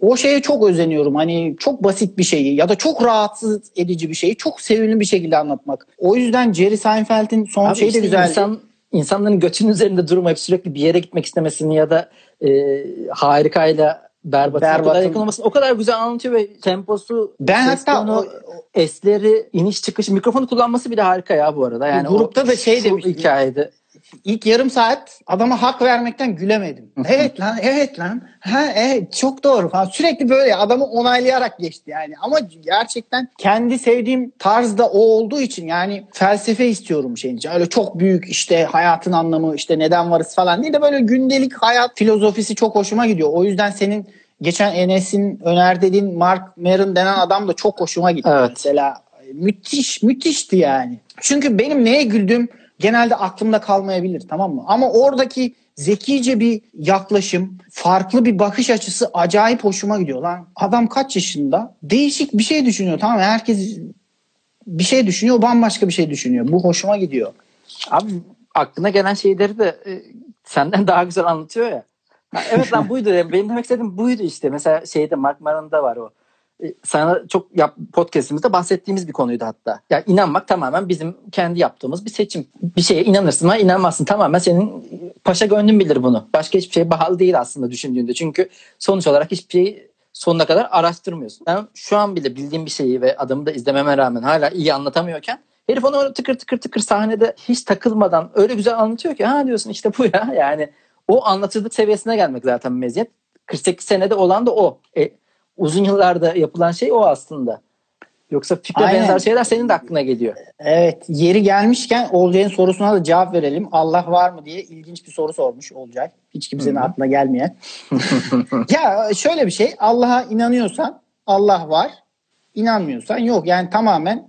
Speaker 2: o şeye çok özeniyorum. Hani çok basit bir şeyi ya da çok rahatsız edici bir şeyi çok sevimli bir şekilde anlatmak. O yüzden Jerry Seinfeld'in son
Speaker 1: Abi
Speaker 2: şeyi de
Speaker 1: işte
Speaker 2: güzeldi.
Speaker 1: insan, insanların götünün üzerinde durmayıp sürekli bir yere gitmek istemesini ya da e, harikayla berbatına
Speaker 2: Berbatın-
Speaker 1: olmasını o kadar güzel anlatıyor ve temposu,
Speaker 2: Ben hatta o-
Speaker 1: esleri, iniş çıkış, mikrofonu kullanması bile harika ya bu arada. Yani
Speaker 2: Grupta
Speaker 1: o,
Speaker 2: da şey
Speaker 1: şu
Speaker 2: demiştim.
Speaker 1: hikayede.
Speaker 2: İlk yarım saat adama hak vermekten gülemedim. evet lan, evet lan. Ha evet çok doğru falan. Sürekli böyle adamı onaylayarak geçti yani. Ama gerçekten kendi sevdiğim tarzda o olduğu için yani felsefe istiyorum şeyin için. Öyle çok büyük işte hayatın anlamı işte neden varız falan değil de böyle gündelik hayat filozofisi çok hoşuma gidiyor. O yüzden senin geçen Enes'in öner dediğin Mark Maron denen adam da çok hoşuma gitti.
Speaker 1: Evet.
Speaker 2: Mesela müthiş müthişti yani. Çünkü benim neye güldüğüm genelde aklımda kalmayabilir tamam mı? Ama oradaki zekice bir yaklaşım, farklı bir bakış açısı acayip hoşuma gidiyor lan. Adam kaç yaşında? Değişik bir şey düşünüyor tamam mı? Herkes bir şey düşünüyor, bambaşka bir şey düşünüyor. Bu hoşuma gidiyor.
Speaker 1: Abi aklına gelen şeyleri de e, senden daha güzel anlatıyor ya. Evet lan buydu. Benim demek istediğim buydu işte. Mesela şeyde Mark Maron'da var o. E, Sana çok yap, podcastimizde bahsettiğimiz bir konuydu hatta. Yani inanmak tamamen bizim kendi yaptığımız bir seçim. Bir şeye inanırsın ama inanmazsın. Tamamen senin paşa gönlün bilir bunu. Başka hiçbir şeye bağlı değil aslında düşündüğünde. Çünkü sonuç olarak hiçbir şeyi sonuna kadar araştırmıyorsun. Ben şu an bile bildiğim bir şeyi ve adamı da izlememe rağmen hala iyi anlatamıyorken herif onu tıkır tıkır tıkır sahnede hiç takılmadan öyle güzel anlatıyor ki ha diyorsun işte bu ya yani o anlatıcılık seviyesine gelmek zaten meziyet. 48 senede olan da o. E, uzun yıllarda yapılan şey o aslında. Yoksa fikre
Speaker 2: Aynen.
Speaker 1: benzer şeyler senin de aklına geliyor.
Speaker 2: Evet yeri gelmişken Olcay'ın sorusuna da cevap verelim. Allah var mı diye ilginç bir soru sormuş Olcay. Hiç kimsenin
Speaker 1: Hı hı.
Speaker 2: aklına gelmeyen. ya şöyle bir şey Allah'a inanıyorsan Allah var. İnanmıyorsan yok. Yani tamamen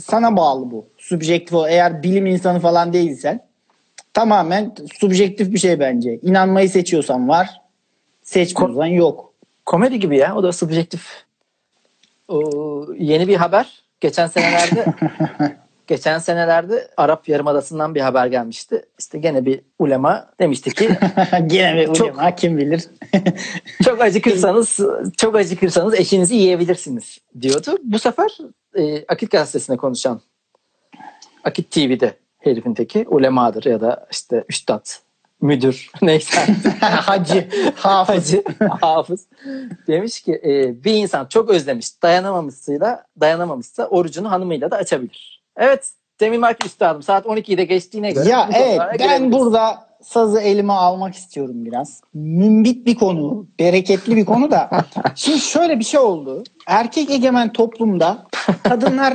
Speaker 2: sana bağlı bu. Subjektif o. Eğer bilim insanı falan değilsen tamamen subjektif bir şey bence. İnanmayı seçiyorsan var. Seçmiyorsan yok.
Speaker 1: Komedi gibi ya o da subjektif. O, yeni bir haber. Geçen senelerde geçen senelerde Arap Yarımadası'ndan bir haber gelmişti. İşte gene bir ulema demişti ki
Speaker 2: Gene bir
Speaker 1: Çok-
Speaker 2: ulema kim bilir.
Speaker 1: çok acıkırsanız çok acıkırsanız eşinizi yiyebilirsiniz diyordu. Bu sefer e, Akit gazetesine konuşan Akit TV'de herifin teki ulemadır ya da işte üstad müdür neyse
Speaker 2: Hacı, hafız.
Speaker 1: hafız demiş ki e, bir insan çok özlemiş dayanamamışsıyla dayanamamışsa orucunu hanımıyla da açabilir. Evet Demir Mark üstadım saat 12'yi de geçtiğine göre
Speaker 2: Ya evet ben
Speaker 1: girebiliriz.
Speaker 2: burada sazı elime almak istiyorum biraz. Mümbit bir konu, bereketli bir konu da. Şimdi şöyle bir şey oldu. Erkek egemen toplumda kadınlar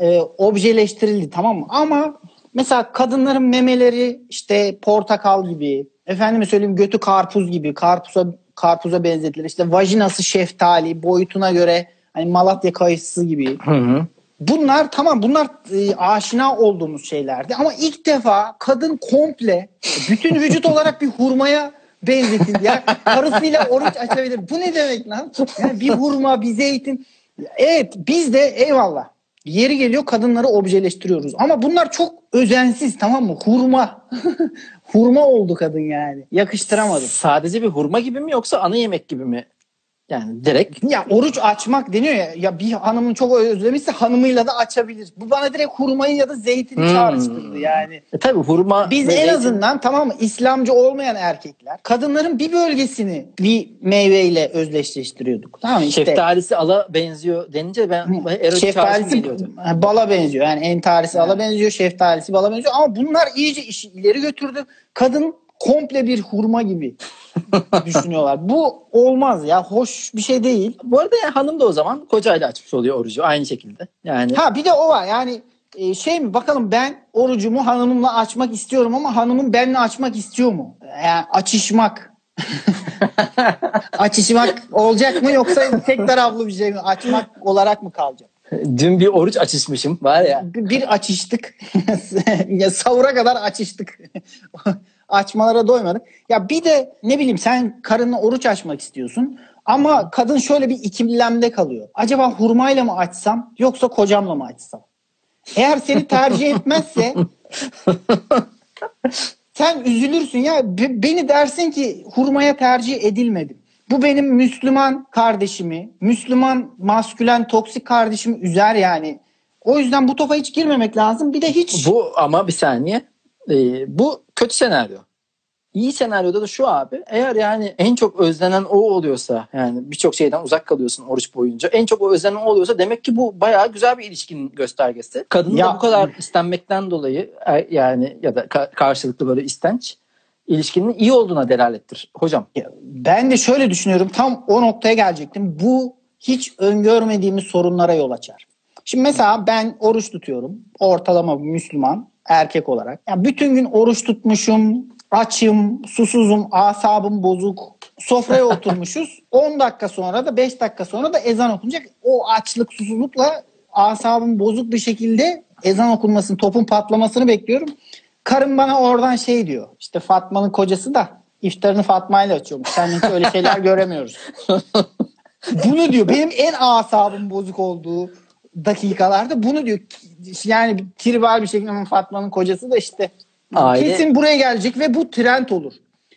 Speaker 2: e, objeleştirildi tamam mı? Ama mesela kadınların memeleri işte portakal gibi, efendime söyleyeyim götü karpuz gibi, karpuza karpuza benzetilir. İşte vajinası şeftali, boyutuna göre hani Malatya kayısı gibi.
Speaker 1: Hı hı.
Speaker 2: Bunlar tamam bunlar e, aşina olduğumuz şeylerdi ama ilk defa kadın komple bütün vücut olarak bir hurmaya benzetildi. Yani karısıyla oruç açabilir. Bu ne demek lan? Yani bir hurma, bir zeytin. Evet biz de eyvallah. Yeri geliyor kadınları objeleştiriyoruz. Ama bunlar çok özensiz tamam mı? Hurma. hurma oldu kadın yani. Yakıştıramadım.
Speaker 1: Sadece bir hurma gibi mi yoksa ana yemek gibi mi? Yani direkt
Speaker 2: Ya oruç açmak deniyor ya. Ya bir hanımın çok özlemişse hanımıyla da açabilir. Bu bana direkt hurmayı ya da zeytini
Speaker 1: Hmm.
Speaker 2: çağrıştırdı yani.
Speaker 1: e, tabii hurma
Speaker 2: Biz en
Speaker 1: zeytin-
Speaker 2: azından tamam mı İslamcı olmayan erkekler kadınların bir bölgesini bir meyveyle özdeşleştiriyorduk. Tamam işte
Speaker 1: şeftalisi ala benziyor denince ben erotik çağrışım
Speaker 2: şeftalisi
Speaker 1: geliyordu.
Speaker 2: bala benziyor. Yani entarisi ala benziyor, şeftalisi bala benziyor ama bunlar iyice işi ileri götürdü. Kadın komple bir hurma gibi düşünüyorlar. Bu olmaz ya. Hoş bir şey değil.
Speaker 1: Bu arada yani hanım da o zaman kocayla açmış oluyor orucu aynı şekilde. Yani
Speaker 2: Ha bir de o var yani e, şey mi bakalım ben orucumu hanımımla açmak istiyorum ama hanımım benimle açmak istiyor mu? Yani açışmak. açışmak olacak mı yoksa tek taraflı bir şey mi? Açmak olarak mı kalacak?
Speaker 1: dün bir oruç açışmışım var ya.
Speaker 2: Bir açıştık. ya sahura kadar açıştık. Açmalara doymadık. Ya bir de ne bileyim sen karınla oruç açmak istiyorsun. Ama kadın şöyle bir ikilemde kalıyor. Acaba hurmayla mı açsam yoksa kocamla mı açsam? Eğer seni tercih etmezse sen üzülürsün ya Be- beni dersin ki hurmaya tercih edilmedim. Bu benim Müslüman kardeşimi, Müslüman maskülen toksik kardeşimi üzer yani. O yüzden bu topa hiç girmemek lazım. Bir de hiç
Speaker 1: Bu ama bir saniye. Ee, bu kötü senaryo. İyi senaryoda da şu abi. Eğer yani en çok özlenen o oluyorsa yani birçok şeyden uzak kalıyorsun oruç boyunca. En çok o özlenen o oluyorsa demek ki bu bayağı güzel bir ilişkinin göstergesi. Kadının
Speaker 2: Ya-
Speaker 1: da bu kadar istenmekten dolayı e, yani ya da ka- karşılıklı böyle istenç ilişkinin iyi olduğuna delalettir hocam.
Speaker 2: Ben de şöyle düşünüyorum. Tam o noktaya gelecektim. Bu hiç öngörmediğimiz sorunlara yol açar. Şimdi mesela ben oruç tutuyorum. Ortalama Müslüman erkek olarak. Ya bütün gün oruç tutmuşum, açım, susuzum, asabım bozuk. Sofraya oturmuşuz. 10 dakika sonra da 5 dakika sonra da ezan okunacak. O açlık, susuzlukla asabım bozuk bir şekilde ezan okunmasını, topun patlamasını bekliyorum. Karım bana oradan şey diyor. İşte Fatma'nın kocası da iftarını Fatma ile açıyormuş. Seninki öyle şeyler göremiyoruz. bunu diyor. Benim en asabım bozuk olduğu dakikalarda bunu diyor. Yani tribal bir şekilde Fatma'nın kocası da işte
Speaker 1: Aile-
Speaker 2: kesin buraya gelecek ve bu trend olur.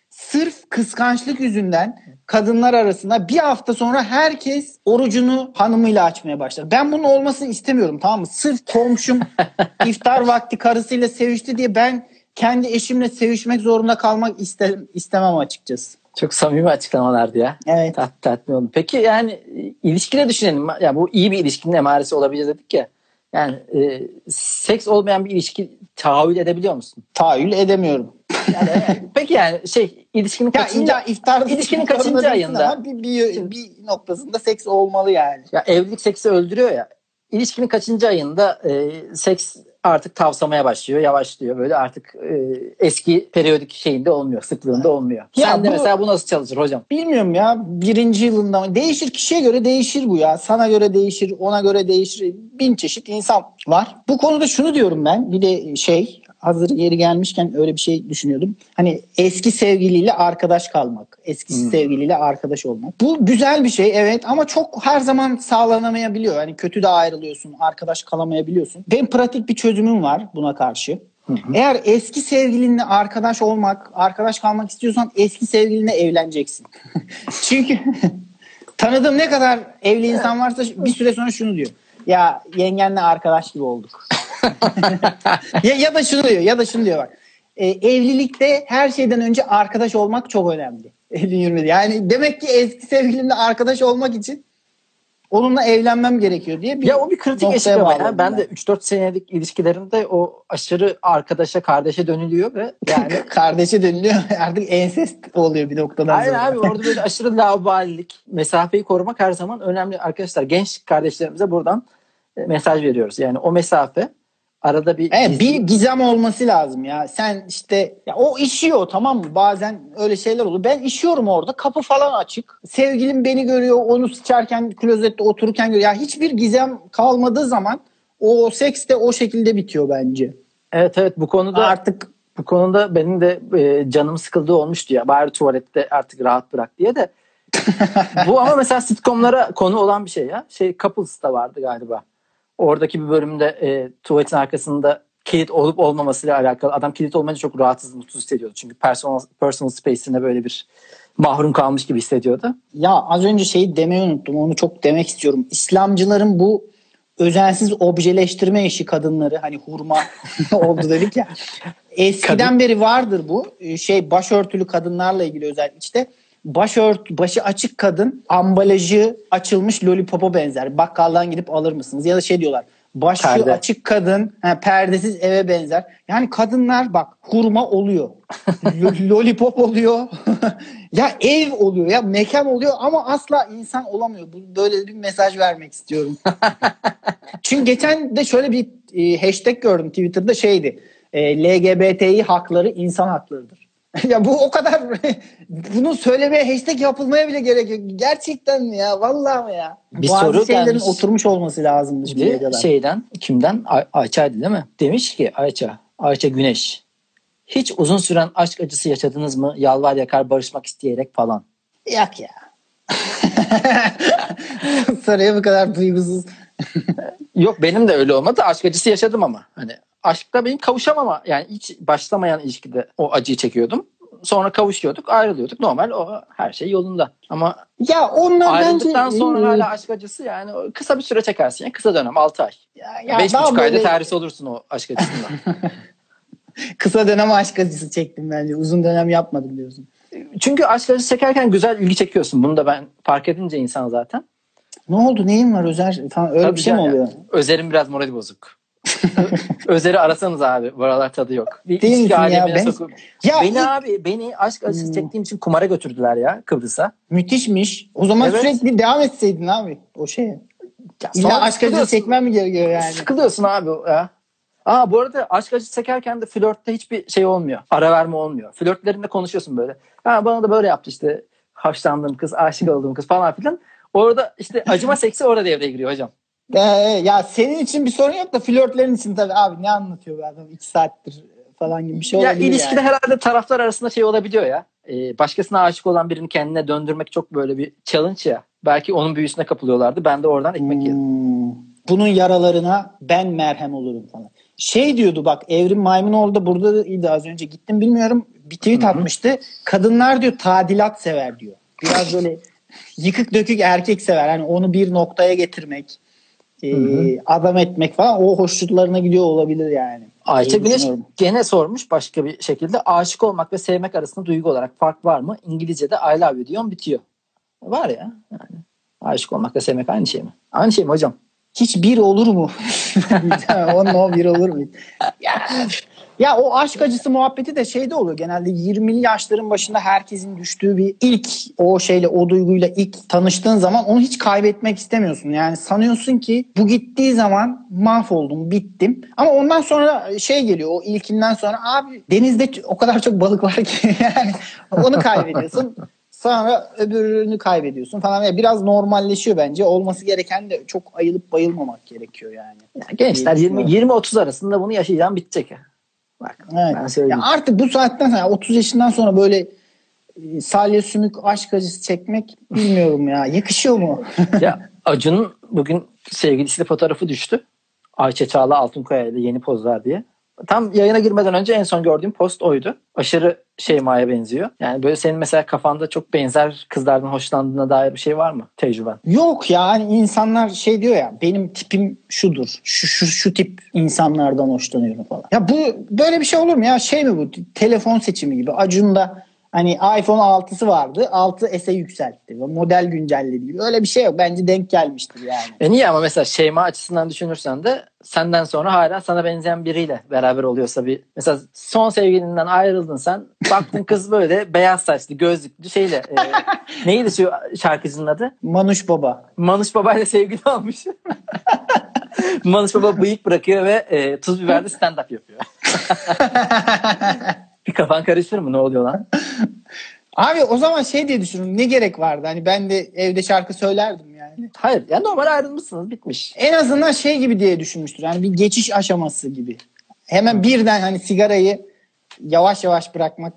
Speaker 2: Sırf kıskançlık yüzünden kadınlar arasında bir hafta sonra herkes orucunu hanımıyla açmaya başlar. Ben bunun olmasını istemiyorum tamam mı? Sırf komşum iftar vakti karısıyla sevişti diye ben kendi eşimle sevişmek zorunda kalmak iste- istemem açıkçası.
Speaker 1: Çok samimi açıklamalardı ya.
Speaker 2: Evet.
Speaker 1: Tat, tatmin oldum. Peki yani e, ilişkide düşünelim. Ya bu iyi bir ilişkinin emaresi olabilir dedik ya. Yani e, seks olmayan bir ilişki tahayyül edebiliyor musun?
Speaker 2: Tahayyül edemiyorum.
Speaker 1: Yani, peki yani şey ilişkinin
Speaker 2: Ya
Speaker 1: kaçıncı
Speaker 2: illa iftar
Speaker 1: ilişkinin kaçıncı ayında?
Speaker 2: Bir, bir, bir noktasında seks olmalı yani.
Speaker 1: ya evlilik seksi öldürüyor ya. İlişkinin kaçıncı ayında e, seks artık tavsamaya başlıyor, yavaşlıyor. Böyle artık e, eski periyodik şeyinde olmuyor, sıklığında olmuyor.
Speaker 2: Ya
Speaker 1: Sen de
Speaker 2: bu-
Speaker 1: mesela bu nasıl çalışır hocam?
Speaker 2: Bilmiyorum ya birinci yılında mı? Değişir kişiye göre değişir bu ya. Sana göre değişir, ona göre değişir. Bin çeşit insan var. Bu konuda şunu diyorum ben. Bir de şey hazır yeri gelmişken öyle bir şey düşünüyordum. Hani eski sevgiliyle arkadaş kalmak. Eski
Speaker 1: Hmm.
Speaker 2: sevgiliyle arkadaş olmak. Bu güzel bir şey evet ama çok her zaman sağlanamayabiliyor. Hani kötü de ayrılıyorsun, arkadaş kalamayabiliyorsun. Benim pratik bir çözümüm var buna karşı. Eğer eski sevgilinle arkadaş olmak, arkadaş kalmak istiyorsan eski sevgilinle evleneceksin. Çünkü tanıdığım ne kadar evli insan varsa bir süre sonra şunu diyor. Ya yengenle arkadaş gibi olduk. ya, ya da şunu diyor ya da şunu diyor bak. e, evlilikte her şeyden önce arkadaş olmak çok önemli. Evliliğin yürümedi. Yani demek ki eski sevgilimle arkadaş olmak için onunla evlenmem gerekiyor diye bir
Speaker 1: ya o bir kritik eşik ama ya. Ben de 3-4 senelik ilişkilerimde o aşırı arkadaşa kardeşe dönülüyor ve yani
Speaker 2: kardeşe deniliyor. Artık ensest oluyor bir noktadan
Speaker 1: Hayır
Speaker 2: sonra.
Speaker 1: abi orada böyle aşırı laubalilik, mesafeyi korumak her zaman önemli arkadaşlar. Genç kardeşlerimize buradan e, mesaj veriyoruz. Yani o mesafe arada bir
Speaker 2: Evet,
Speaker 1: gizli-
Speaker 2: bir gizem olması lazım ya. Sen işte ya o işiyor tamam mı? Bazen öyle şeyler olur. Ben işiyorum orada. Kapı falan açık. Sevgilim beni görüyor. Onu sıçarken klozette otururken görüyor. Ya hiçbir gizem kalmadığı zaman o seks de o şekilde bitiyor bence.
Speaker 1: Evet evet bu konuda
Speaker 2: Artık
Speaker 1: bu konuda benim de e, canım sıkıldığı olmuştu ya. Bari tuvalette artık rahat bırak diye de. bu ama mesela sitcomlara konu olan bir şey ya. Şey Couples'ta vardı galiba. Oradaki bir bölümde e, tuvaletin arkasında kilit olup olmamasıyla alakalı. Adam kilit olmayınca çok rahatsız, mutsuz hissediyordu. Çünkü personal, personal space'ine böyle bir mahrum kalmış gibi hissediyordu.
Speaker 2: ya az önce şeyi demeyi unuttum. Onu çok demek istiyorum. İslamcıların bu özensiz objeleştirme işi kadınları hani hurma oldu dedik ya. Eskiden beri vardır bu. Ee, Şey başörtülü kadınlarla ilgili özellikle işte başört başı açık kadın ambalajı açılmış lollipop'a benzer. Bakkaldan gidip alır mısınız? Ya da şey diyorlar. Başı
Speaker 1: Perde.
Speaker 2: açık kadın ha, perdesiz eve benzer. Yani kadınlar bak hurma oluyor. Lo- lollipop oluyor. ya ev oluyor ya mekan oluyor ama asla insan olamıyor. Böyle bir mesaj vermek istiyorum. Çünkü geçen de şöyle bir e, hashtag gördüm Twitter'da şeydi. E, LGBTİ hakları insan haklarıdır. Ya bu o kadar bunu söylemeye hashtag yapılmaya bile gerek yok. Gerçekten mi ya? Vallahi mi ya?
Speaker 1: Bir
Speaker 2: Bazı
Speaker 1: soru
Speaker 2: şeylerin
Speaker 1: gelmiş.
Speaker 2: oturmuş olması lazım
Speaker 1: Bir
Speaker 2: kadar.
Speaker 1: şeyden kimden? Ay- Ayça'ydı değil mi? Demiş ki Ayça, Ayça Güneş. Hiç uzun süren aşk acısı yaşadınız mı? Yalvar yakar barışmak isteyerek falan.
Speaker 2: Yak ya. Soruya bu kadar duygusuz.
Speaker 1: Yok benim de öyle olmadı. Aşk acısı yaşadım ama. Hani aşkta benim kavuşamama yani hiç başlamayan ilişkide o acıyı çekiyordum. Sonra kavuşuyorduk, ayrılıyorduk. Normal o her şey yolunda. Ama
Speaker 2: Ya onlar
Speaker 1: ayrıldıktan
Speaker 2: bence
Speaker 1: sonra hala aşk acısı yani kısa bir süre çekersin. Yani kısa dönem 6 ay.
Speaker 2: ya, ya
Speaker 1: 5,5
Speaker 2: daha
Speaker 1: ayda
Speaker 2: böyle
Speaker 1: terhis olursun o aşk acısından.
Speaker 2: kısa dönem aşk acısı çektim bence. Uzun dönem yapmadım diyorsun.
Speaker 1: Çünkü aşk acısı çekerken güzel ilgi çekiyorsun. Bunu da ben fark edince insan zaten.
Speaker 2: Ne oldu? Neyin var Özer? Falan öyle
Speaker 1: Tabii
Speaker 2: bir şey mi
Speaker 1: yani.
Speaker 2: oluyor?
Speaker 1: Özer'in biraz morali bozuk. Özer'i arasanız abi. Bu aralar tadı yok. Bir
Speaker 2: Değil
Speaker 1: içki
Speaker 2: ya? Ben-
Speaker 1: sokup.
Speaker 2: Ya
Speaker 1: beni
Speaker 2: ilk-
Speaker 1: abi beni aşk acısı
Speaker 2: Hmm.
Speaker 1: çektiğim için kumara götürdüler ya Kıbrıs'a.
Speaker 2: müthişmiş. O zaman
Speaker 1: Evet.
Speaker 2: sürekli devam etseydin abi o şeye.
Speaker 1: Ya
Speaker 2: İlla aşk acısı çekmem mi gerekiyor yani?
Speaker 1: Sıkılıyorsun abi ya. Aa bu arada aşk acısı çekerken de flörtte hiçbir şey olmuyor. Ara verme olmuyor. Flörtlerinde konuşuyorsun böyle. Ha bana da böyle yaptı işte. Hoşlandığım kız, aşık olduğum kız falan filan. Orada işte acıma seksi orada devreye giriyor hocam.
Speaker 2: Ee, ya senin için bir sorun yok da flörtlerin için tabii abi ne anlatıyor bu adam iki saattir falan gibi bir şey
Speaker 1: ya
Speaker 2: olabilir
Speaker 1: ilişkide
Speaker 2: yani.
Speaker 1: herhalde taraflar arasında şey olabiliyor ya. Ee, başkasına aşık olan birini kendine döndürmek çok böyle bir challenge ya. Belki onun büyüsüne kapılıyorlardı. Ben de oradan ekmek yedim.
Speaker 2: Hmm. Bunun yaralarına ben merhem olurum falan. Şey diyordu bak Evrim Maymunoğlu da buradaydı az önce gittim bilmiyorum bir tweet
Speaker 1: Hı hı.
Speaker 2: atmıştı. Kadınlar diyor tadilat sever diyor. Biraz böyle yıkık dökük erkek sever. Hani onu bir noktaya getirmek, e, adam etmek falan o hoşnutlarına gidiyor olabilir yani.
Speaker 1: Ayça Güneş gene sormuş başka bir şekilde. Aşık olmak ve sevmek arasında duygu olarak fark var mı? İngilizce'de I love you diyorsun bitiyor. Var ya. Yani. Aşık olmak ve sevmek aynı şey mi? Aynı şey mi hocam?
Speaker 2: Hiç bir olur mu? Onun o bir olur mu? Ya, ya o aşk acısı muhabbeti de şeyde oluyor. Genelde 20'li yaşların başında herkesin düştüğü bir ilk o şeyle o duyguyla ilk tanıştığın zaman onu hiç kaybetmek istemiyorsun. Yani sanıyorsun ki bu gittiği zaman mahvoldum, bittim. Ama ondan sonra şey geliyor o ilkinden sonra abi denizde o kadar çok balık var ki yani onu kaybediyorsun. Sonra öbürünü kaybediyorsun falan. Yani biraz normalleşiyor bence. Olması gereken de çok ayılıp bayılmamak gerekiyor yani.
Speaker 1: Ya gençler
Speaker 2: diye
Speaker 1: 20 20 30 arasında bunu yaşayacağım bitecek ya. Bak
Speaker 2: Evet.
Speaker 1: ben söyleyeyim.
Speaker 2: Ya artık bu saatten sonra 30 yaşından sonra böyle e, salya sümük aşk acısı çekmek bilmiyorum ya. Yakışıyor mu?
Speaker 1: ya Acun'un bugün sevgilisiyle fotoğrafı düştü. Ayça Çağla Altunkaya ile yeni pozlar diye. Tam yayına girmeden önce en son gördüğüm post oydu. Aşırı Şeyma'ya benziyor. Yani böyle senin mesela kafanda çok benzer kızlardan hoşlandığına dair bir şey var mı tecrüben?
Speaker 2: Yok ya hani insanlar şey diyor ya benim tipim şudur. Şu şu şu tip insanlardan hoşlanıyorum falan. Ya bu böyle bir şey olur mu ya? Şey mi bu? Telefon seçimi gibi. Acun'da hani iPhone 6'sı vardı. 6s'e yükseltti. Model güncelledi gibi. Öyle bir şey yok. Bence denk gelmiştir yani.
Speaker 1: E niye ama mesela Şeyma açısından düşünürsen de senden sonra hala sana benzeyen biriyle beraber oluyorsa bir mesela son sevgilinden ayrıldın sen baktın kız böyle beyaz saçlı gözlüklü şeyle e, neydi şu şarkıcının adı?
Speaker 2: Manuş Baba.
Speaker 1: Manuş Baba ile sevgili olmuş. Manuş Baba bıyık bırakıyor ve e, tuz biberli stand-up yapıyor. kafan karışır mı? Ne oluyor lan?
Speaker 2: Abi o zaman şey diye düşünün ne gerek vardı? Hani ben de evde şarkı söylerdim yani.
Speaker 1: Hayır. Yani normal ayrılmışsınız. Bitmiş.
Speaker 2: En azından şey gibi diye düşünmüştür. Yani bir geçiş aşaması gibi. Hemen birden hani sigarayı yavaş yavaş bırakmak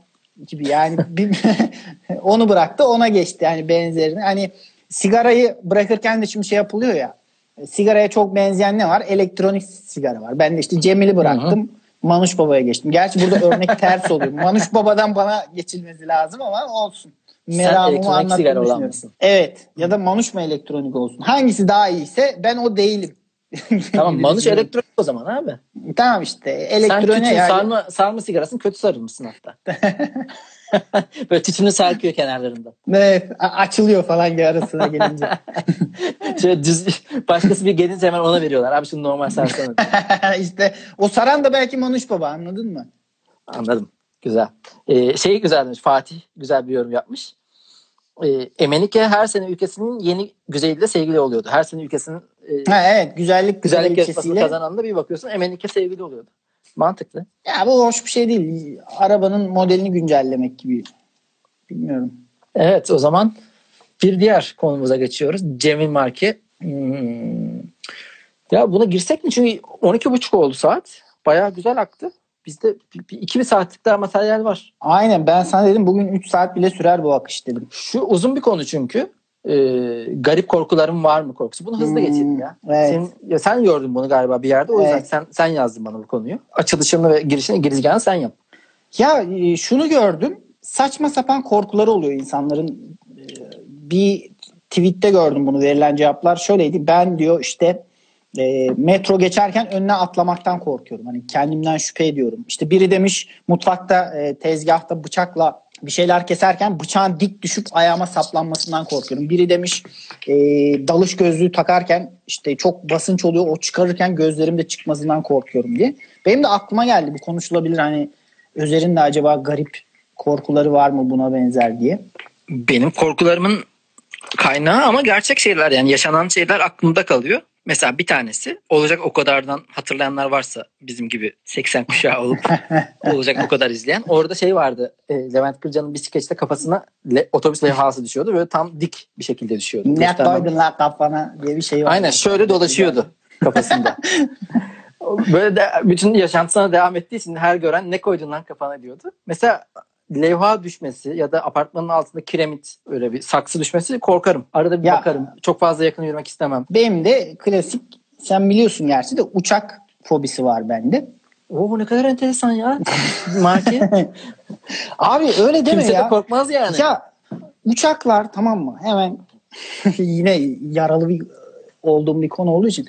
Speaker 2: gibi yani bir, onu bıraktı ona geçti yani benzerini. Hani sigarayı bırakırken de şimdi şey yapılıyor ya. Sigaraya çok benzeyen ne var? Elektronik sigara var. Ben de işte Cemil'i bıraktım. Manuş Baba'ya geçtim. Gerçi burada örnek ters oluyor. Manuş Baba'dan bana geçilmesi lazım ama olsun. Meramımı düşünüyorum.
Speaker 1: mısın?
Speaker 2: Evet. Ya da Manuş mu elektronik olsun? Hangisi daha iyiyse ben o değilim.
Speaker 1: Tamam Manuş elektronik o zaman abi.
Speaker 2: Tamam işte
Speaker 1: Sen
Speaker 2: elektronik
Speaker 1: tütün
Speaker 2: yani.
Speaker 1: sarma, sarma sigarasın kötü sarılmışsın hatta. Böyle tütünü sarkıyor kenarlarından.
Speaker 2: Evet, açılıyor falan arasına gelince.
Speaker 1: Şöyle düz, başkası bir gelince hemen ona veriyorlar. Abi şunu normal sarsana.
Speaker 2: işte o saran da belki Manuş Baba anladın mı?
Speaker 1: Anladım. Güzel. Ee, şey güzel demiş. Fatih güzel bir yorum yapmış. Ee, Emenike her sene ülkesinin yeni güzeliyle sevgili oluyordu. Her sene ülkesinin e,
Speaker 2: Ha evet güzellik
Speaker 1: güzellik
Speaker 2: güzellik
Speaker 1: yarışmasını kazananda bir bakıyorsun Emenike sevgili oluyordu. Mantıklı.
Speaker 2: Ya bu hoş bir şey değil. Arabanın modelini güncellemek gibi. Bilmiyorum.
Speaker 1: Evet o zaman bir diğer konumuza geçiyoruz. Cemil Marki. Hmm. Ya buna girsek mi? Çünkü 12.30 oldu saat. Bayağı güzel aktı. Bizde bir, iki bir saatlik daha materyal var.
Speaker 2: Aynen ben sana dedim bugün 3 saat bile sürer bu akış dedim.
Speaker 1: Şu uzun bir konu çünkü. Ee, garip korkularım var mı korkusu. Bunu hızlı
Speaker 2: Hmm,
Speaker 1: geçelim ya.
Speaker 2: evet.
Speaker 1: Senin, ya sen gördün bunu galiba bir yerde. O yüzden
Speaker 2: Evet.
Speaker 1: sen sen yazdın bana bu konuyu. Açılışını ve girişini girizgahını sen yap.
Speaker 2: Ya e, şunu gördüm. Saçma sapan korkuları oluyor insanların. E, Bir tweette gördüm bunu verilen cevaplar şöyleydi. Ben diyor işte e, metro geçerken önüne atlamaktan korkuyorum. Hani kendimden şüphe ediyorum. İşte biri demiş mutfakta e, tezgahta bıçakla bir şeyler keserken bıçağın dik düşüp ayağıma saplanmasından korkuyorum. Biri demiş e, dalış gözlüğü takarken işte çok basınç oluyor o çıkarırken gözlerimde çıkmasından korkuyorum diye. Benim de aklıma geldi bu konuşulabilir hani Özer'in de acaba garip korkuları var mı buna benzer diye.
Speaker 1: Benim korkularımın kaynağı ama gerçek şeyler yani yaşanan şeyler aklımda kalıyor. Mesela bir tanesi olacak o kadardan hatırlayanlar varsa bizim gibi 80 kuşağı olup olacak o kadar izleyen. Orada şey vardı e, Levent Kırca'nın bisikletle kafasına le, otobüs levhası düşüyordu. Böyle tam dik bir şekilde düşüyordu.
Speaker 2: Ne koydun la kafana diye bir şey var.
Speaker 1: Aynen şöyle dolaşıyordu kafasında. Böyle de bütün yaşantısına devam ettiği için her gören ne koydun lan kafana diyordu. Mesela levha düşmesi ya da apartmanın altında kiremit öyle bir saksı düşmesi korkarım. Arada bir
Speaker 2: Ya.
Speaker 1: bakarım. Çok fazla yakın yürümek istemem.
Speaker 2: Benim de klasik sen biliyorsun gerçi de uçak fobisi var bende.
Speaker 1: Oo ne kadar enteresan ya. Marki.
Speaker 2: Abi öyle deme
Speaker 1: Kimse
Speaker 2: ya.
Speaker 1: de korkmaz yani.
Speaker 2: Ya uçaklar tamam mı? Hemen yine yaralı bir olduğum bir konu olduğu için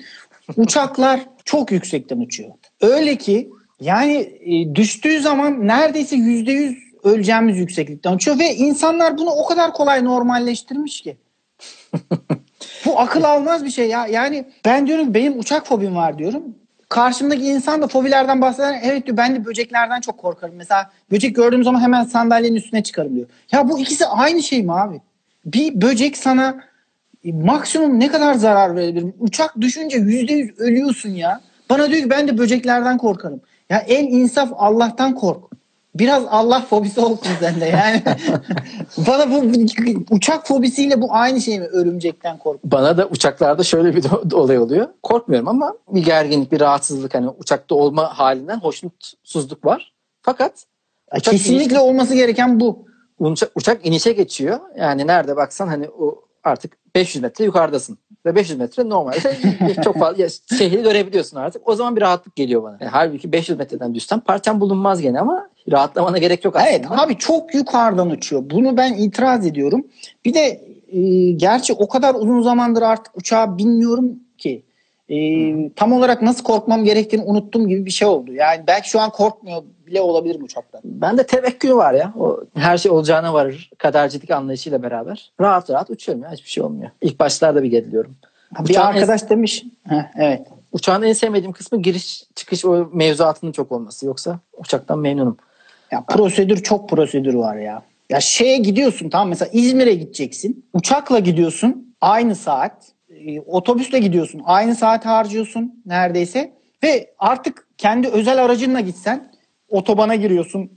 Speaker 2: uçaklar çok yüksekten uçuyor. Öyle ki yani e, düştüğü zaman neredeyse yüzde yüz öleceğimiz yükseklikten uçuyor ve insanlar bunu o kadar kolay normalleştirmiş ki. Bu akıl almaz bir şey ya. Yani ben diyorum benim uçak fobim var diyorum. Karşımdaki insan da fobilerden bahseder. Evet diyor ben de böceklerden çok korkarım. Mesela böcek gördüğüm zaman hemen sandalyenin üstüne çıkarım diyor. Ya bu ikisi aynı şey mi abi? Bir böcek sana maksimum ne kadar zarar verebilir? Uçak düşünce yüzde yüz ölüyorsun ya. Bana diyor ki ben de böceklerden korkarım. Ya en insaf Allah'tan kork. Biraz Allah fobisi olsun sende yani. Bana bu uçak fobisiyle bu aynı şey mi? Örümcekten kork.
Speaker 1: Bana da uçaklarda şöyle bir olay oluyor. Korkmuyorum ama bir gerginlik, bir rahatsızlık hani uçakta olma halinden hoşnutsuzluk var. Fakat uçak
Speaker 2: Kesinlikle olması gereken bu.
Speaker 1: uçak, uçak inişe geçiyor. Yani nerede baksan hani o artık 500 metre yukarıdasın. ve 500 metre normal. çok fazla şehri görebiliyorsun artık. O zaman bir rahatlık geliyor bana. Yani halbuki 500 metreden düşsem parçam bulunmaz gene ama rahatlamana gerek yok aslında.
Speaker 2: Evet abi çok yukarıdan uçuyor. Bunu ben itiraz ediyorum. Bir de e, gerçi o kadar uzun zamandır artık uçağa binmiyorum ki. E, tam olarak nasıl korkmam gerektiğini unuttum gibi bir şey oldu. Yani belki şu an korkmuyor bile olabilirim uçaktan.
Speaker 1: Ben de tevekkül var ya. O her şey olacağına varır. Kadercilik anlayışıyla beraber. Rahat rahat uçuyorum ya. Hiçbir şey olmuyor. İlk başlarda bir geriliyorum.
Speaker 2: Bir
Speaker 1: Uçağın
Speaker 2: arkadaş demiş. Heh, evet.
Speaker 1: Uçağın en sevmediğim kısmı giriş çıkış o mevzuatının çok olması. Yoksa uçaktan memnunum.
Speaker 2: Ya prosedür çok prosedür var ya. Ya şeye gidiyorsun tamam mesela İzmir'e gideceksin. Uçakla gidiyorsun aynı saat. E, otobüsle gidiyorsun aynı saat harcıyorsun neredeyse. Ve artık kendi özel aracınla gitsen otobana giriyorsun.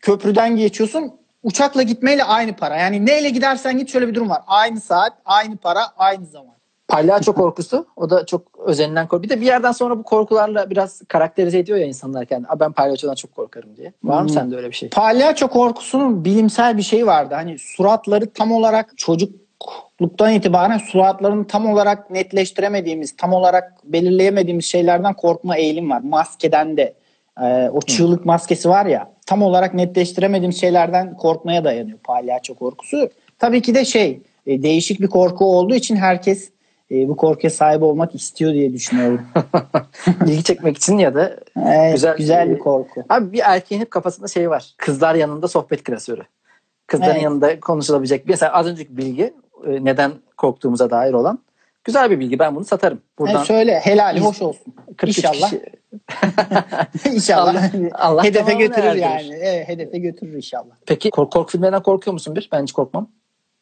Speaker 2: Köprüden geçiyorsun. Uçakla gitmeyle aynı para. Yani neyle gidersen git şöyle bir durum var. Aynı saat, aynı para, aynı zaman.
Speaker 1: Palyaço korkusu. O da çok özenilen korku. Bir de bir yerden sonra bu korkularla biraz karakterize ediyor ya insanlar kendini. "Aa, Ben palyaçodan çok korkarım diye. Var mı
Speaker 2: Hmm.
Speaker 1: sende öyle bir şey?
Speaker 2: Palyaço korkusunun bilimsel bir şeyi vardı. Hani suratları tam olarak çocukluktan itibaren suratlarını tam olarak netleştiremediğimiz, tam olarak belirleyemediğimiz şeylerden korkma eğilim var. Maskeden de e, o çığlık maskesi var ya tam olarak netleştiremediğimiz şeylerden korkmaya dayanıyor palyaço korkusu. Tabii ki de şey e, değişik bir korku olduğu için herkes e, bu korkuya sahip olmak istiyor diye düşünüyorum.
Speaker 1: İlgi çekmek için ya da
Speaker 2: Evet,
Speaker 1: Güzel-
Speaker 2: güzel, bir korku.
Speaker 1: Abi bir erkeğin hep kafasında şey var. Kızlar yanında sohbet klasörü. Kızların
Speaker 2: Evet.
Speaker 1: yanında konuşulabilecek. Mesela az önceki bilgi e, neden korktuğumuza dair olan güzel bir bilgi. Ben bunu satarım. Buradan
Speaker 2: Yani söyle helali hoş olsun.
Speaker 1: 43
Speaker 2: İnşallah.
Speaker 1: kişi-
Speaker 2: İnşallah.
Speaker 1: Allah- Allah
Speaker 2: hedefe götürür yani. Evet, hedefe götürür inşallah.
Speaker 1: Peki korku, korku filmlerinden korkuyor musun bir? Ben hiç korkmam.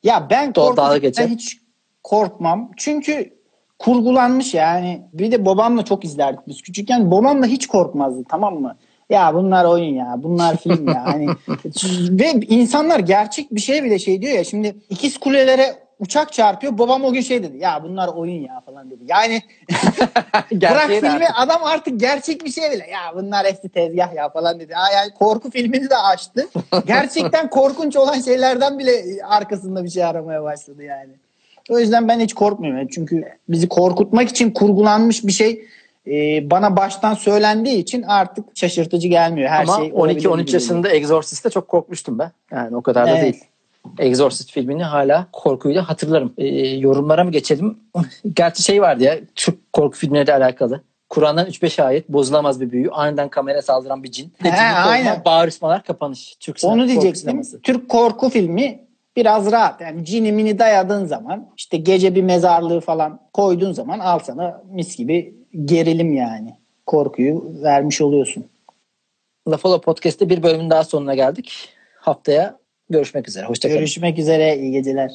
Speaker 2: Ya ben korku hiç korkmam. Çünkü kurgulanmış yani. Bir de babamla çok izlerdik biz küçükken. Babamla hiç korkmazdı tamam mı? Ya bunlar oyun ya. Bunlar film ya. Hani ve insanlar gerçek bir şey bile şey diyor ya. Şimdi ikiz kulelere uçak çarpıyor. Babam o gün şey dedi. Ya bunlar oyun ya falan dedi. Yani Bırak filmi
Speaker 1: artık-
Speaker 2: adam artık gerçek bir şey bile. Ya bunlar hepsi tezgah ya falan dedi. Ha, yani korku filmini de açtı. Gerçekten korkunç olan şeylerden bile arkasında bir şey aramaya başladı yani. O yüzden ben hiç korkmuyorum. Çünkü bizi korkutmak için kurgulanmış bir şey e, bana baştan söylendiği için artık şaşırtıcı gelmiyor. Her
Speaker 1: Ama
Speaker 2: şey olabilir
Speaker 1: 12-13
Speaker 2: gibi
Speaker 1: yaşında Exorcist'te çok korkmuştum ben. Yani o kadar da
Speaker 2: Evet.
Speaker 1: değil. Exorcist filmini hala korkuyla hatırlarım. Ee, yorumlara mı geçelim? Gerçi şey vardı ya Türk korku filmleriyle alakalı. Kur'an'dan 3-5 ayet bozulamaz bir büyü. Aniden kameraya saldıran bir cin.
Speaker 2: He, aynen.
Speaker 1: Bağırışmalar kapanış. Türk
Speaker 2: Onu diyecektim. Türk korku filmi biraz rahat. Yani cinimini dayadığın zaman işte gece bir mezarlığı falan koyduğun zaman al sana mis gibi gerilim yani. Korkuyu vermiş oluyorsun.
Speaker 1: Lafalo Podcast'te bir bölümün daha sonuna geldik. Haftaya görüşmek üzere. Hoşçakalın.
Speaker 2: Görüşmek üzere. iyi geceler.